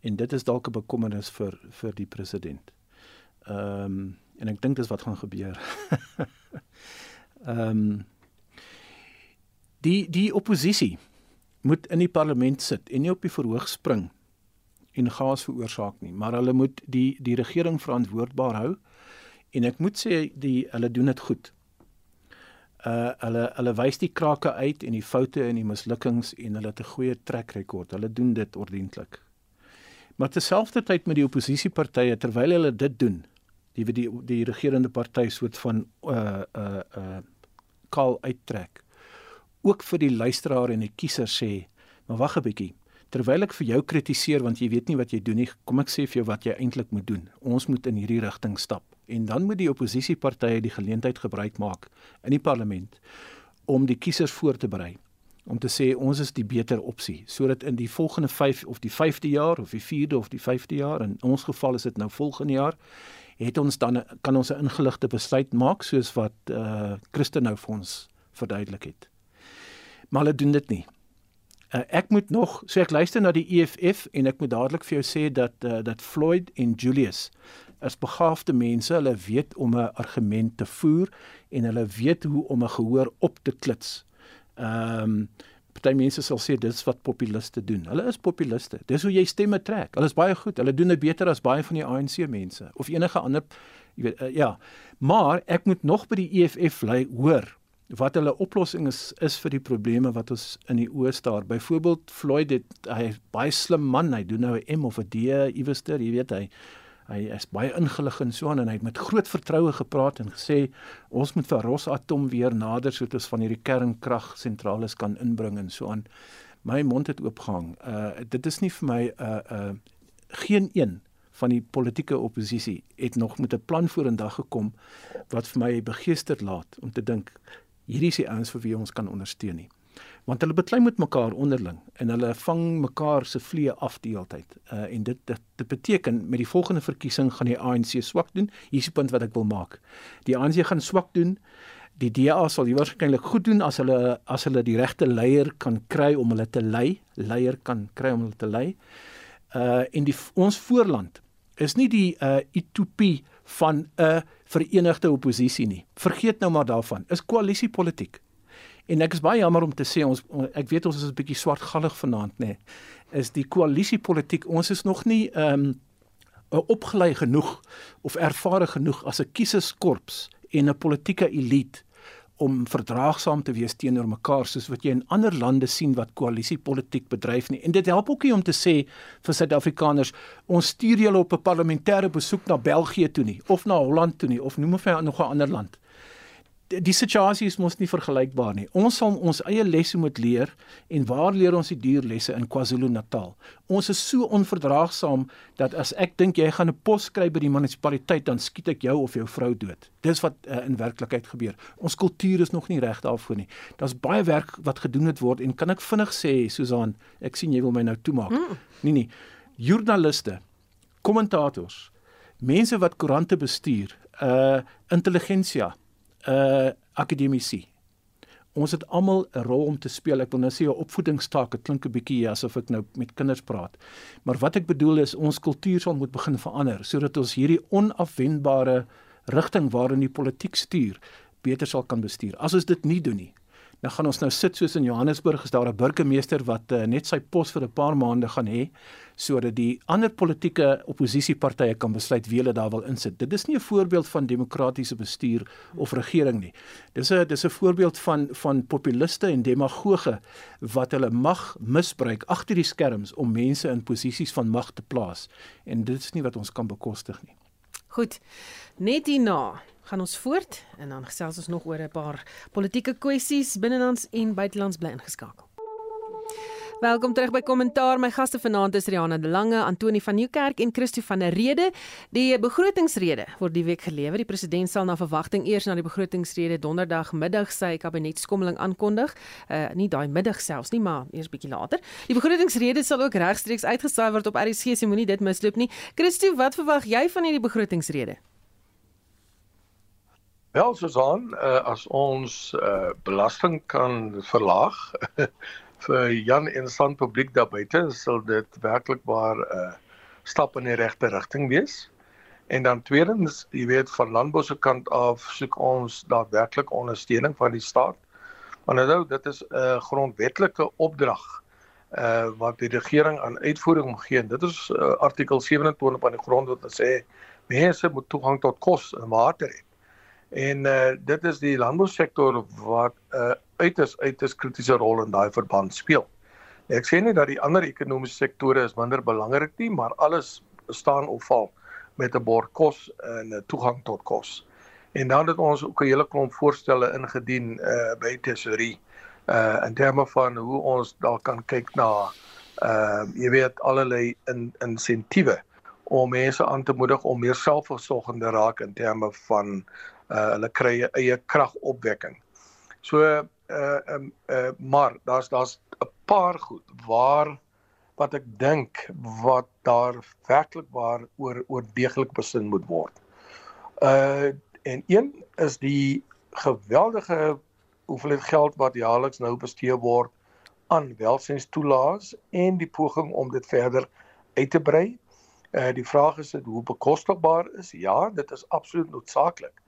En dit is dalk 'n bekommernis vir vir die president. Ehm um, en ek dink dis wat gaan gebeur. Ehm um, die die oppositie moet in die parlement sit en nie op die verhoog spring en gaas veroorsaak nie, maar hulle moet die die regering verantwoordbaar hou en ek moet sê die hulle doen dit goed uh hulle hulle wys die krake uit en die foute en die mislukkings en hulle het 'n goeie trek rekord. Hulle doen dit ordentlik. Maar terselfdertyd met die oppositiepartye terwyl hulle dit doen, die die die regerende party soort van uh uh uh kaal uittrek. Ook vir die luisteraar en die kiezer sê, maar wag 'n bietjie. Terwyl ek vir jou kritiseer want jy weet nie wat jy doen nie, kom ek sê vir jou wat jy eintlik moet doen. Ons moet in hierdie rigting stap en dan moet die oppositiepartye die geleentheid gebruik maak in die parlement om die kiesers voor te berei om te sê ons is die beter opsie sodat in die volgende 5 of die 5de jaar of die 4de of die 5de jaar in ons geval is dit nou volgende jaar het ons dan kan ons 'n ingeligte besluit maak soos wat eh uh, Christen nou vir ons verduidelik het. Maar hulle doen dit nie. Uh, ek moet nog so ek luister na die EFF en ek moet dadelik vir jou sê dat uh, dat Floyd en Julius is begaafde mense. Hulle weet om 'n argument te voer en hulle weet hoe om 'n gehoor op te klits. Ehm um, party mense sal sê dis wat populiste doen. Hulle is populiste. Dis hoe jy stemme trek. Hulle is baie goed. Hulle doen dit beter as baie van die ANC mense of enige ander jy weet uh, ja. Maar ek moet nog by die EFF lei hoor wat hulle oplossing is is vir die probleme wat ons in die oë staar. Byvoorbeeld Floyd het hy baie slim man. Hy doen nou 'n M of 'n D iewerster, jy weet hy Hy is baie ingelig en so aan en hy het met groot vertroue gepraat en gesê ons moet vir Rosatom weer nader sodat ons van hierdie kernkragsentrale kan inbring en so aan. My mond het oopgehang. Uh dit is nie vir my 'n uh, uh geen een van die politieke oppositie het nog met 'n plan vorendag gekom wat vir my begeester laat om te dink hierdie is die ouens vir wie ons kan ondersteun nie want hulle beklei met mekaar onderling en hulle vang mekaar se vlee af die hele tyd. Uh en dit, dit dit beteken met die volgende verkiesing gaan die ANC swak doen. Hier is die punt wat ek wil maak. Die ANC gaan swak doen. Die DA sal waarskynlik goed doen as hulle as hulle die regte leier kan kry om hulle te lei, leier kan kry om hulle te lei. Uh en die ons voorland is nie die uh utopie van 'n verenigde oppositie nie. Vergeet nou maar daarvan. Is koalisiepolitiek. En ek is baie jammer om te sê ons ek weet ons is 'n bietjie swartgallig vanaand nê. Nee, is die koalisiepolitiek ons is nog nie ehm um, opgelei genoeg of ervare genoeg as 'n kieserskorps en 'n politieke elite om verdraagsaam te wees teenoor mekaar soos wat jy in ander lande sien wat koalisiepolitiek bedryf nie. En dit help ook nie om te sê vir Suid-Afrikaners ons stuur julle op 'n parlementêre besoek na België toe nie of na Holland toe nie of noem of nog 'n ander land die situasie is mos nie vergelykbaar nie. Ons sal ons eie lesse moet leer en waar leer ons die duur lesse in KwaZulu-Natal? Ons is so onverdraagsaam dat as ek dink jy gaan 'n pos kry by die munisipaliteit dan skiet ek jou of jou vrou dood. Dis wat uh, in werklikheid gebeur. Ons kultuur is nog nie reg daarvoor nie. Daar's baie werk wat gedoen moet word en kan ek vinnig sê Susan, ek sien jy wil my nou toemaak. Mm. Nee nee. Joernaliste, kommentators, mense wat koerante bestuur, uh intelligensia 'n uh, akademisie. Ons het almal 'n rol om te speel. Ek wil nou sê 'n opvoedingstaak. Dit klink 'n bietjie asof ek nou met kinders praat. Maar wat ek bedoel is ons kultuur sal moet begin verander sodat ons hierdie onafwendbare rigting waarin die politiek stuur beter sal kan bestuur. As ons dit nie doen nie, Nou gaan ons nou sit soos in Johannesburg is daar 'n burgemeester wat uh, net sy pos vir 'n paar maande gaan hê sodat die ander politieke oppositiepartye kan besluit wie hulle daar wil insit. Dit is nie 'n voorbeeld van demokratiese bestuur of regering nie. Dis 'n dis 'n voorbeeld van van populiste en demagoge wat hulle mag misbruik agter die skerms om mense in posisies van mag te plaas en dit is nie wat ons kan bekostig nie. Goed. Net hierna gaan ons voort en dan gesels ons nog oor 'n paar politieke kwessies binnelands en buitelands bly ingeskakel. Welkom terug by Kommentaar. My gaste vanaand is Riana de Lange, Antoni van Nieuwkerk en Christo van der Rede. Die begrotingsrede word die week gelewer. Die president sal na verwagting eers na die begrotingsrede donderdag middag sy kabinetskommeling aankondig. Uh nie daai middag selfs nie, maar eers bietjie later. Die begrotingsrede sal ook regstreeks uitgesaai word op RSG, so moenie dit misloop nie. Christo, wat verwag jy van hierdie begrotingsrede? Wel, Susan, uh, as ons uh, belasting kan verlaag vir Jan en San publiek daar buite sal dit werklik waar 'n uh, stap in die regte rigting wees. En dan tweedens, jy weet van landbou se kant af soek ons daadwerklik ondersteuning van die staat. Want nou dit is 'n uh, grondwetlike opdrag uh wat die regering aan uitvoering gee. Dit is uh, artikel 27 van die grondwet wat sê mense moet toegang tot kos en water hê. En uh dit is die landbousektor wat 'n uh, uiters uiters kritiese rol in daai verband speel. Ek sê nie dat die ander ekonomiese sektore is minder belangrik nie, maar alles staan of val met 'n bord kos en 'n toegang tot kos. En dan het ons ook 'n hele klomp voorstelle ingedien uh by tesorie uh in terme van hoe ons dalk kan kyk na uh jy weet allerlei in insentiewe om mense aan te moedig om meer selfversorgende raak in terme van uh hulle kry eie kragopwekking. So uh um uh maar daar's daar's 'n paar goed waar wat ek dink wat daar werklik waar oor oor deeglik besin moet word. Uh en een is die geweldige hoeveelheid geld wat jaarliks nou bestee word aan welsynstoelaas en die poging om dit verder uit te brei. Uh die vraag is dit hoe bekostigbaar is? Ja, dit is absoluut noodsaaklik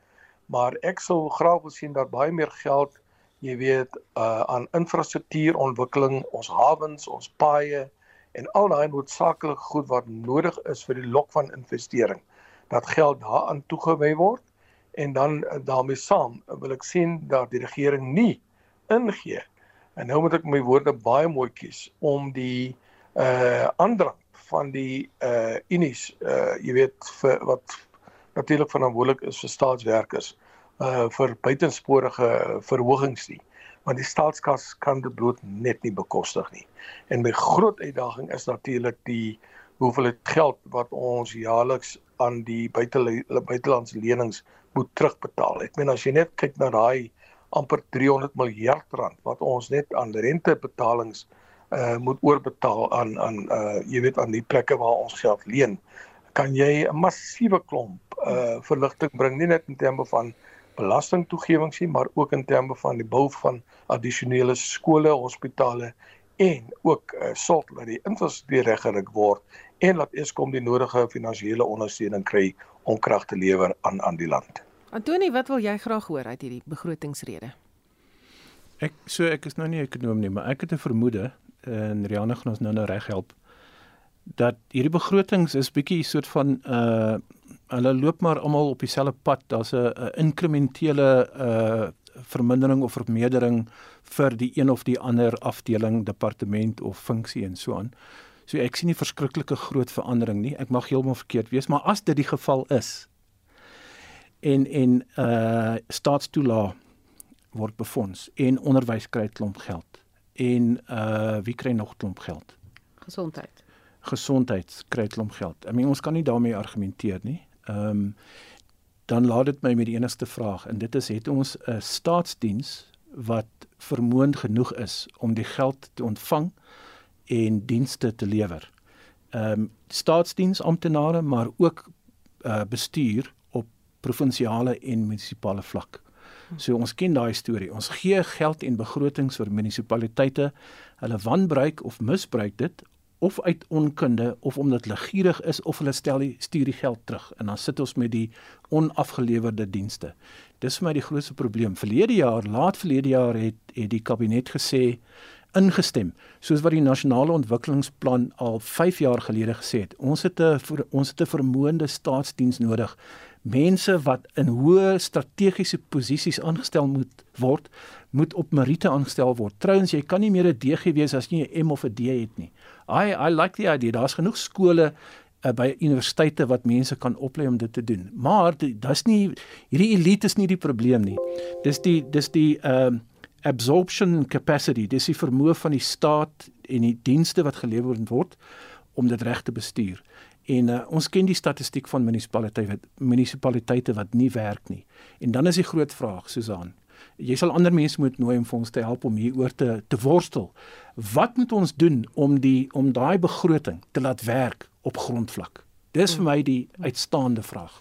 maar ek sou graag wil sien dat baie meer geld jy weet uh, aan infrastruktuurontwikkeling, ons hawens, ons paaie en al daai noodsaaklike goed wat nodig is vir die lok van investering. Dat geld daaraan toegewy word en dan uh, daarmee saam wil ek sien dat die regering nie ingee. En nou moet ek my woorde baie mooi kies om die uh aandrang van die uh unies uh jy weet vir wat natuurlik verantwoordelik is vir staatswerkers uh vir buitensporige verhogings nie want die staatskas kan dit bloot net nie bekostig nie. En my groot uitdaging is natuurlik die hoeveelheid geld wat ons jaarliks aan die buitelandse lenings moet terugbetaal. Ek meen as jy net kyk na daai amper 300 miljard rand wat ons net aan rentebetalings uh moet oorbetaal aan aan uh jy weet aan die plekke waar ons geld leen, kan jy 'n massiewe klomp uh verligting bring nie net in terme van belastingtoegewings nie, maar ook in terme van die bou van addisionele skole, hospitale en ook uh, sorg dat die infrastruktuur reggerig word en dat Eskom die nodige finansiële ondersteuning kry om krag te lewer aan aan die land. Antoni, wat wil jy graag hoor uit hierdie begrotingsrede? Ek so ek is nou nie ekonom nie, maar ek het 'n vermoede en Rihanna gaan ons nou nou reg help dat hierdie begrotings is bietjie soort van uh hulle loop maar almal op dieselfde pad. Daar's 'n inkrementele uh vermindering of vermeerdering vir die een of die ander afdeling, departement of funksie en so aan. So ek sien nie verskriklike groot verandering nie. Ek mag heeltemal verkeerd wees, maar as dit die geval is en en uh staatstoela word befonds en onderwys kry klomp geld en uh wie kry nog klomp geld? Gesondheid gesondheid kry klomp geld. I mean ons kan nie daarmee argumenteer nie. Ehm um, dan laat dit my met die enigste vraag en dit is het ons 'n staatsdiens wat vermoënd genoeg is om die geld te ontvang en dienste te lewer. Ehm um, staatsdiens amptenare maar ook uh, bestuur op provinsiale en munisipale vlak. So ons ken daai storie. Ons gee geld en begrotings vir munisipaliteite. Hulle wanbruik of misbruik dit of uit onkunde of omdat hulle gierig is of hulle stel die stuur die geld terug en dan sit ons met die onafgelewerde dienste. Dis vir my die grootste probleem. Verlede jaar, laat verlede jaar het het die kabinet gesê ingestem soos wat die nasionale ontwikkelingsplan al 5 jaar gelede gesê het. Ons het 'n ons het 'n vermoënde staatsdiens nodig. Mense wat in hoë strategiese posisies aangestel moet word, moet op meriete aangestel word. Trouens, jy kan nie meer 'n DG wees as jy 'n M of 'n D het nie. I I like the idea. Daar's genoeg skole uh, by universiteite wat mense kan oplei om dit te doen. Maar dis nie hierdie elite is nie die probleem nie. Dis die dis die ehm uh, absorption capacity, dis die vermoë van die staat en die dienste wat gelewer word om dit reg te bestuur. En uh, ons ken die statistiek van munisipaliteite wat munisipaliteite wat nie werk nie. En dan is die groot vraag, Susan. Jy sal ander mense moet nooi om vir ons te help om hieroor te te worstel. Wat moet ons doen om die om daai begroting te laat werk op grondvlak? Dis vir my die uitstaande vraag.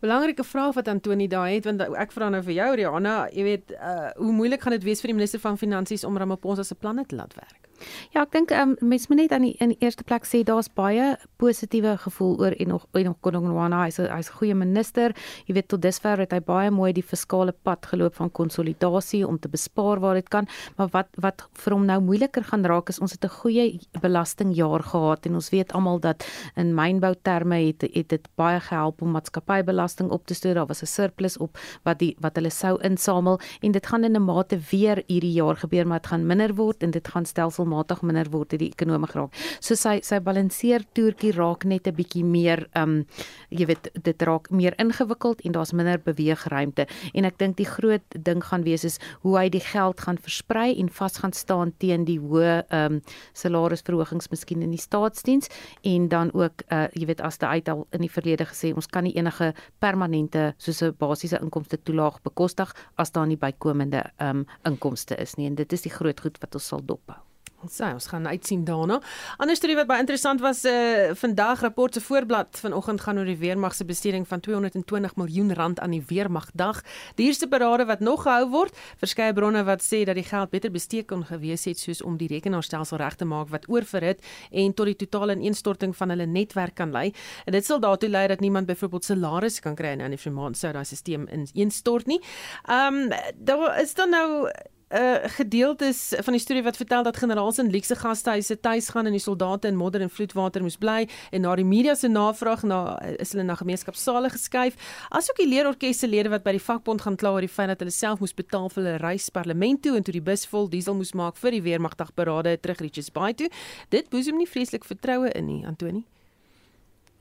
Belangrike vraag wat Antoni daai het want ek vra nou vir jou Rihanna, jy weet, uh, hoe moeilik gaan dit wees vir die minister van finansies om Ramaphosa se planne te laat werk? Ja, ek dink um, mens moet net aan die in die eerste plek sê daar's baie positiewe gevoel oor en nog en nog Konongwana, hy's hy's 'n goeie minister. Jy weet tot dusver het hy baie mooi die fiskale pad geloop van konsolidasie om te bespaar waar dit kan, maar wat wat vir hom nou moeiliker gaan raak is ons het 'n goeie belastingjaar gehad en ons weet almal dat in mynbou terme het het dit baie gehelp om maatskappybelasting op te stoor. Daar was 'n surplus op wat die wat hulle sou insamel en dit gaan in 'n mate weer hierdie jaar gebeur, maar dit gaan minder word en dit gaan stelsel stelselmatig minder word het die ekonomie geraak. So sy sy balanseer toertjie raak net 'n bietjie meer um jy weet dit raak meer ingewikkeld en daar's minder beweegruimte en ek dink die groot ding gaan wees is hoe hy die geld gaan versprei en vas gaan staan teen die hoë um salarisverhogings miskien in die staatsdiens en dan ook uh jy weet as dit uit al in die verlede gesê ons kan nie enige permanente soos 'n basiese inkomste toelaag bekostig as daar nie bykomende um inkomste is nie en dit is die groot goed wat ons sal dophou. So, ons gaan uitsien daarna. Ander storie wat baie interessant was, uh vandag rapport se voorblad vanoggend gaan oor die weermag se besteding van 220 miljoen rand aan die weermagdag. Die eerste berade wat nog gehou word, verskeie bronne wat sê dat die geld beter bestee kon gewees het soos om die rekenaarstelsel reg te maak wat oorverhit en tot die totale ineenstorting van hulle netwerk kan lei. En dit sal daartoe lei dat niemand byvoorbeeld salarisse kan kry in 'n maand sou daai stelsel ineenstort nie. Ehm um, daar is dan nou uh, gedeeltes van die storie wat vertel dat generaals in luxe gastehuise tuis gaan en die soldate in modder en vloedwater moes bly en na die media se navraag na is hulle na gemeenskapsale geskuif. Asook die leerorkes se lede wat by die vakbond gaan kla oor die feit dat hulle self moes betaal vir hulle reis parlement toe en toe die bus vol diesel moes maak vir die weermagtig berade terug Richards Bay toe. Dit boesem nie vreeslik vertroue in nie Antoni.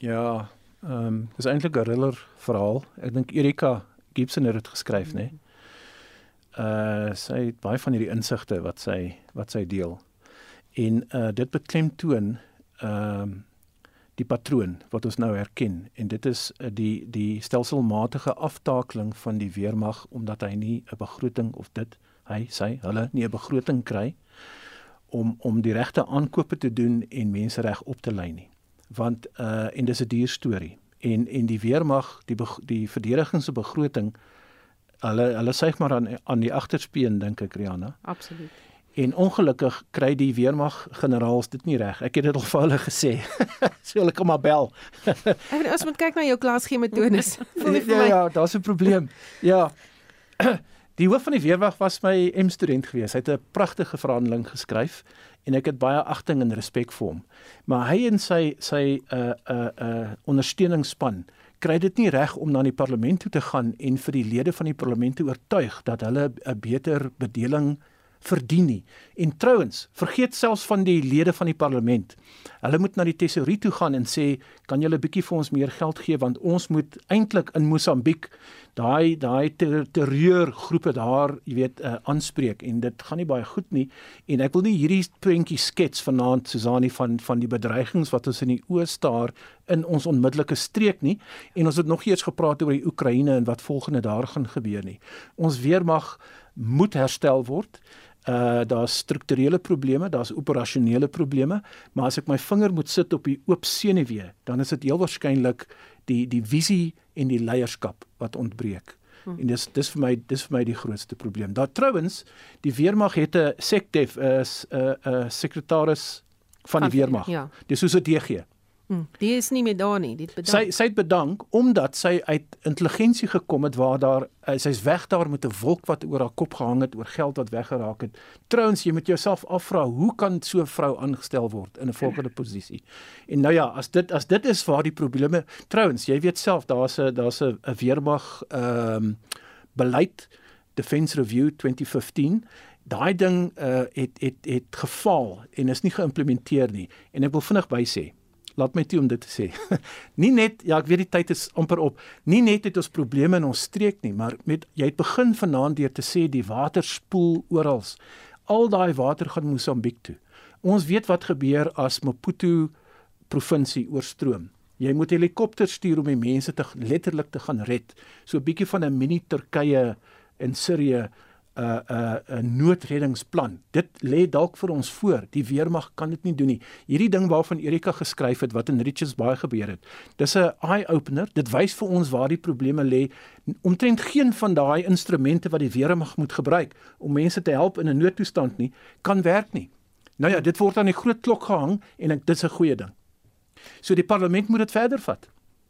Ja ehm um, dis eintlik 'n thriller verhaal. Ek dink Erika Gibson het dit geskryf nê nee? Uh sy het baie van hierdie insigte wat sy wat sy deel. En uh dit beklemtoon ehm uh, die patroon wat ons nou herken en dit is uh, die die stelselmatige aftakeling van die weermag omdat hy nie 'n begroting of dit hy sy hulle nie 'n begroting kry om om die regte aankope te doen en mense reg op te lei nie. Want uh en dis 'n duur storie en en die weermag die die verdedigingsbegroting hulle hulle suig maar aan aan die agterspeen dink ek Rihanna. Absoluut. En ongelukkig kry die weermag generaals dit nie reg. Ek het dit al vir hulle gesê. so hulle kom maar bel. ek weet as moet kyk na jou klasgee metodes. Voel nie vir ja. Ja, ja daar's 'n probleem. Ja. Die hoof van die weermag was my M student gewees. Hy het 'n pragtige verhandeling geskryf en ek het baie agting en respek vir hom. Maar hy en sy sy uh uh uh ondersteuningsspan kry dit nie reg om na die parlement toe te gaan en vir die lede van die parlement te oortuig dat hulle 'n beter bedeling verdien nie. En trouens, vergeet selfs van die lede van die parlement. Hulle moet na die tesourier toe gaan en sê, "Kan julle 'n bietjie vir ons meer geld gee want ons moet eintlik in Mosambiek daai daai ter, terreurgroepe daar, jy weet, uh, aanspreek en dit gaan nie baie goed nie en ek wil nie hierdie prentjie skets vanaand Susani van van die bedreigings wat ons in die oë staar in ons onmiddellike streek nie en ons het nog eers gepraat oor die Oekraïne en wat volgende daar gaan gebeur nie. Ons weermag moet herstel word. Uh daar's strukturele probleme, daar's operasionele probleme, maar as ek my vinger moet sit op die oop senuwee, dan is dit heel waarskynlik die die visie en die leierskap wat ontbreek. Hmm. En dis dis vir my dis vir my die grootste probleem. Daar trouens die weermag het 'n SecDef is 'n 'n sekretaris van die weermag. Ja. Dis soos 'n DG. Mm, die is nie meer daar nie, dit bedank. Sy sy het bedank omdat sy uit intelligensie gekom het waar daar uh, sy's weg daar met 'n wolk wat oor haar kop gehang het oor geld wat weggeraak het. Trouens, jy moet jouself afvra, hoe kan so 'n vrou aangestel word in 'n volgende posisie? En nou ja, as dit as dit is waar die probleme, trouens, jy weet self, daar's 'n daar's 'n weermag ehm um, beleid Defence Review 2015 Daai ding uh, het het het gefaal en is nie geïmplementeer nie en ek wil vinnig by sê laat my toe om dit te sê. nie net ja, ek weet die tyd is amper op. Nie net het ons probleme in ons streek nie, maar met jy het begin vanaand deur te sê die water spoel oral. Al daai water gaan Mosambiek toe. Ons weet wat gebeur as Maputo provinsie oorstroom. Jy moet helikopters stuur om die mense te letterlik te gaan red. So 'n bietjie van 'n mini Turkye in Sirië 'n uh, 'n uh, 'n noodreddingsplan. Dit lê dalk vir ons voor. Die weermag kan dit nie doen nie. Hierdie ding waarvan Erika geskryf het wat in Richards Bay gebeur het. Dis 'n eye opener. Dit wys vir ons waar die probleme lê. Omtrent geen van daai instrumente wat die weermag moet gebruik om mense te help in 'n noodtoestand nie, kan werk nie. Nou ja, dit word aan die groot klok gehang en ek dis 'n goeie ding. So die parlement moet dit verder vat.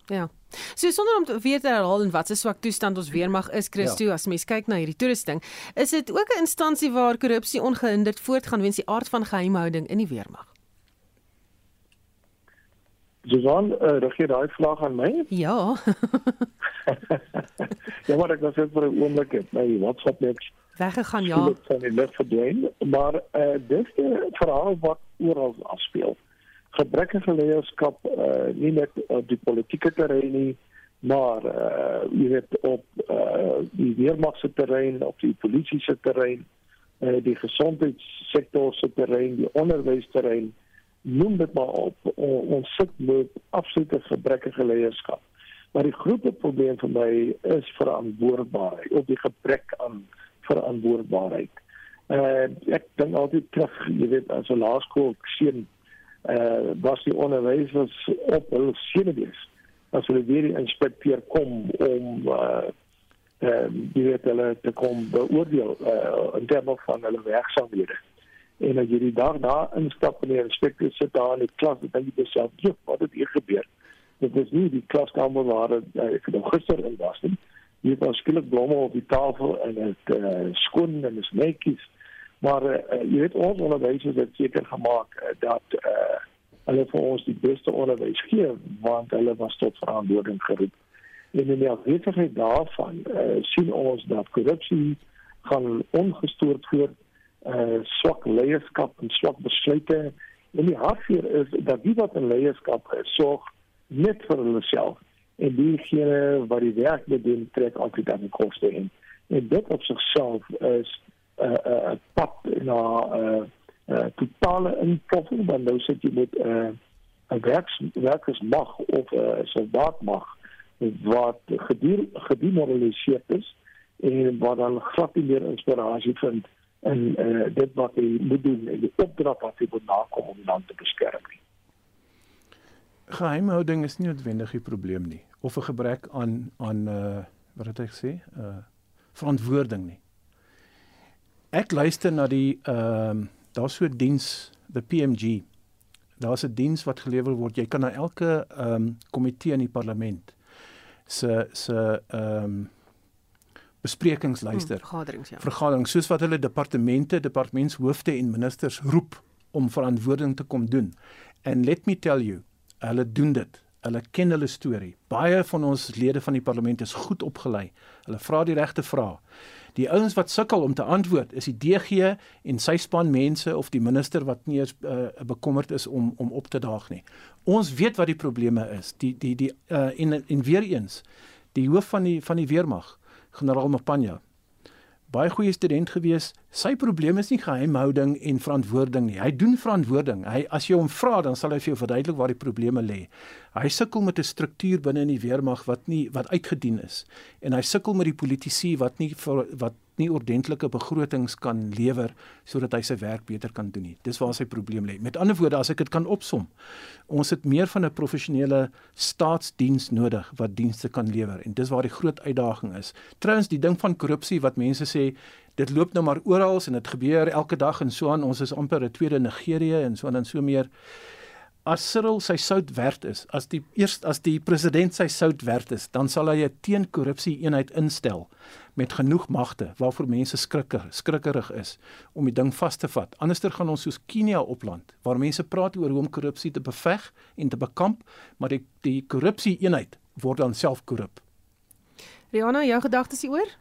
Ja. So sonder om weer te herhaal en wat se swak toestand ons weermag is, Christo, ja. as mens kyk na hierdie toerusting, is dit ook 'n instansie waar korrupsie ongehinderd voortgaan weens die aard van geheimhouding in die weermag. Johan, uh, regeer daai vraag aan my? Ja. ja, maar ek was net vir 'n oomblik net my WhatsApp net weggegaan, ja. Dit van die lig verdwyn, maar eh uh, dis 'n verhaal wat oral afspeel gebrekkige leierskap uh, nie net op die politieke terrein nie maar uh, jy weet op uh, die weermag se terrein op die polisie se terrein uh, die gesondheidssektor se terrein die onderwysterrein noem dit maar op. Ons sit met absolute gebrekkige leierskap maar die groot probleem vir my is verantwoordbaarheid op die gebrek aan verantwoordbaarheid. Uh, ek dink altyd terug jy weet as 'n laerskool seun uh was die onderwysers op hul senuwees as hulle weer die inspekteur kom om uh ehm uh, die weet hulle te kom beoordeel uh in terme van hulle werksaamhede. En as jy die dag daar instap en die inspekteur sit daar in die klas dan dink jy self jy wat het hier gebeur? Dit is nie die klaskamer waar uh, ek nou gister in was nie. Hier was skielik blomme op die tafel en dit uh, skoon en is netjies maar uh, jy weet ons onderwysers het seker gemaak uh, dat uh, hulle vir ons die beste onderwys gee want hulle was tot verantwoording geroep. En in die afwesigheid daarvan uh, sien ons dat korrupsie gaan ongestoord voort uh swak leierskap en swak besluite en die hartseer is dat die wat in leierskap sorg net vir hulle self en diegene wat die werk doen trek altyd aan die koste in en dit op sigself is 'n uh, uh, pad na 'n uh, uh, totale inpoffing dan nou sit jy met 'n uh, 'n werks werkers mag of 'n uh, soldaat mag wat gedier gedemoraliseer is en wat dan glad nie meer inspirasie vind in uh, dit wat hy moet doen en die opdrag wat hy moet nakom om die land te beskerm nie. Geheimhouding is nie noodwendig die probleem nie of 'n gebrek aan aan uh wat het ek sê? Uh verantwoording nie. Ek luister na die ehm uh, daar's so 'n diens, the PMG. Daar's 'n diens wat gelewer word. Jy kan na elke ehm um, komitee in die parlement se se ehm um, besprekings luister. Hmm, vergaderings ja. Vergaderings soos wat hulle departemente, departementshoofde en ministers roep om verantwoording te kom doen. And let me tell you, hulle doen dit. Hulle ken hulle storie. Baie van ons lede van die parlement is goed opgelei. Hulle vra die regte vrae. Die ouens wat sukkel om te antwoord is die DG en sy span mense of die minister wat nie eens uh, bekommerd is om om op te daag nie. Ons weet wat die probleme is. Die die die uh, en en weer eens die hoof van die van die weermag, generaal Mapanya. Baie goeie student gewees. Sy probleem is nie geheimhouding en verantwoording nie. Hy doen verantwoording. Hy as jy hom vra, dan sal hy vir jou verduidelik waar die probleme lê. Hy sukkel met 'n struktuur binne in die weermag wat nie wat uitgedien is en hy sukkel met die politici wat nie vir, wat nie ordentlike begrotings kan lewer sodat hy sy werk beter kan doen nie. Dis waar sy probleem lê. Met ander woorde, as ek dit kan opsom, ons het meer van 'n professionele staatsdiens nodig wat dienste kan lewer en dis waar die groot uitdaging is. Trouens die ding van korrupsie wat mense sê dit loop nou maar oral en dit gebeur elke dag en so aan ons is amper 'n tweede Nigerië en so aan en so meer as Cyril sy sout werd is, as die eers as die president sy sout werd is, dan sal hy 'n teenkorrupsie eenheid instel met genoeg magte waarvoor mense skrikker, skrikkerig is om die ding vas te vat. Anderster gaan ons soos Kenia opland waar mense praat oor hoe om korrupsie te beveg en te bekamp, maar die die korrupsie eenheid word dan self korrup. Rihanna, jou gedagtes hieroor?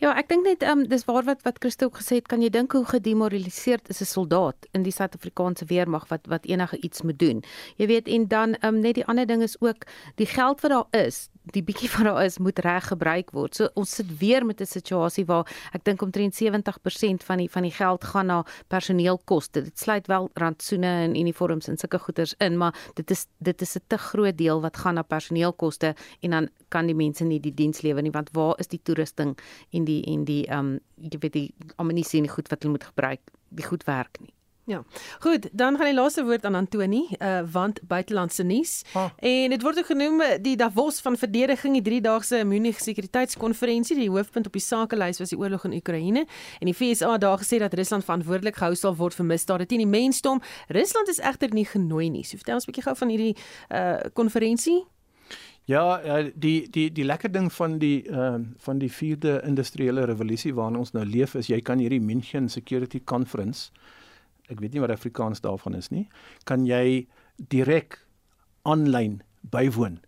Ja, ek dink net ehm um, dis waar wat wat Christo ook gesê het, kan jy dink hoe gedemoraliseerd is 'n soldaat in die Suid-Afrikaanse weermag wat wat enige iets moet doen. Jy weet en dan ehm um, net die ander ding is ook die geld wat daar is, die bietjie wat daar is moet reg gebruik word. So ons sit weer met 'n situasie waar ek dink omtrent 70% van die van die geld gaan na personeelkoste. Dit sluit wel rantsoene en uniforms en sulke goederes in, maar dit is dit is 'n te groot deel wat gaan na personeelkoste en dan kan die mense nie die diens lewer nie want waar is die toerusting en die en die ehm um, jy weet die ammunisie en die goed wat hulle moet gebruik, die goed werk nie. Ja. Goed, dan gaan die laaste woord aan Antoni, uh want buitelandse nuus. Ah. En dit word ook genoem eh, die Davos van verdediging, die 3-daagse Munich sekuriteitskonferensie. Die hoofpunt op die sakelys was die oorlog in Oekraïne en die FSA het daar gesê dat Rusland verantwoordelik gehou sal word vir misdade teen die mensdom. Rusland is egter nie genooi nie. So vertel ons 'n bietjie gou van hierdie uh konferensie. Ja, die die die lekker ding van die ehm uh, van die 4de industriële revolusie waarin ons nou leef is jy kan hierdie München Security Conference ek weet nie wat Afrikaans daarvan is nie, kan jy direk aanlyn bywoon.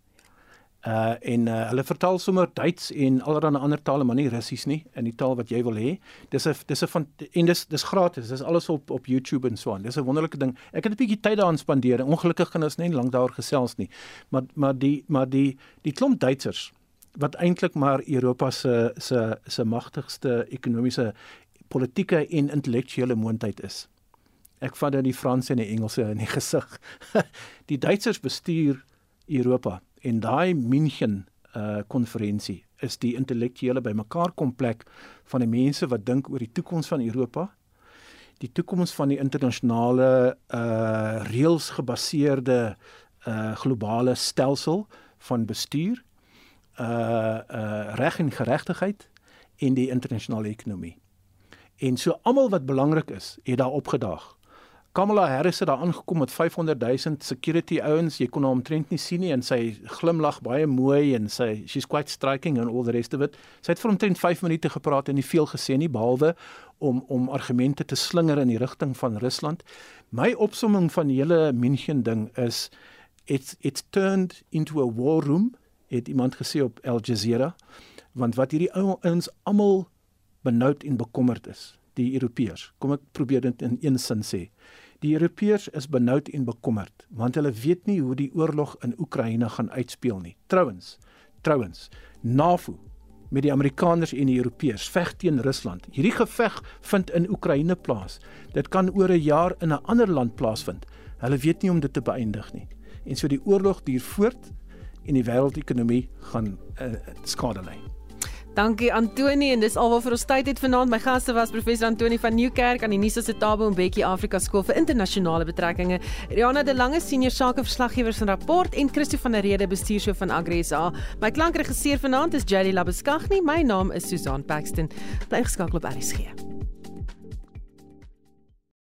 Uh en uh, hulle vertaal sommer Duits en allerlei ander tale, maar nie Russies nie, in die taal wat jy wil hê. Dis 'n dis 'n van en dis dis gratis. Dis alles op op YouTube en so aan. Dis 'n wonderlike ding. Ek het 'n bietjie tyd daaraan spandeer. Ongelukkig kan ons net lank daar gesels nie. Maar maar die maar die die klomp Duitsers wat eintlik maar Europa se se se magtigste ekonomiese politieke en intellektuele moondheid is ek vat dan die Franse en die Engelse in die gesig. die Duitsers bestuur Europa en daai München uh konferensie is die intellektuele bymekaar komplek van die mense wat dink oor die toekoms van Europa, die toekoms van die internasionale uh reëls gebaseerde uh globale stelsel van bestuur, uh uh reg en geregtigheid en die internasionale ekonomie. En so almal wat belangrik is, het daar opgedaag. Kamala Harris het daar aangekom met 500 000 security ouens. Jy kon haar omtrent nie sien nie en sy glimlag baie mooi en sy she's quite striking and all the rest of it. Sy het vir omtrent 5 minute gepraat en nie veel gesê nie behalwe om om argumente te slinger in die rigting van Rusland. My opsomming van die hele München ding is it's it's turned into a war room. Het iemand gesê op Al Jazeera. Want wat hierdie ouens almal benoud en bekommerd is, die Europeërs. Kom ek probeer dit in een sin sê. Die Europeërs is benoud en bekommerd want hulle weet nie hoe die oorlog in Oekraïne gaan uitspeel nie. Trouwens, trouwens, NAVO met die Amerikaners en die Europeërs veg teen Rusland. Hierdie geveg vind in Oekraïne plaas. Dit kan oor 'n jaar in 'n ander land plaasvind. Hulle weet nie om dit te beëindig nie. En so die oorlog duur voort en die wêreldekonomie gaan uh, skade ly. Dankie Antoni en dis alwaar vir ons tyd het vanaand. My gaste was professor Antoni van Nieuwkerk aan die Nuus se Tabo en Bekkie Afrika Skool vir internasionale betrekkinge, Riana de Lange senior sakeverslaggewer van Rapport en Christo van der Rede bestuurshoof van AgriSA. My klankregisseur vanaand is Jelly Labeskagni. My naam is Susan Paxton. Bly geskakel op RSG.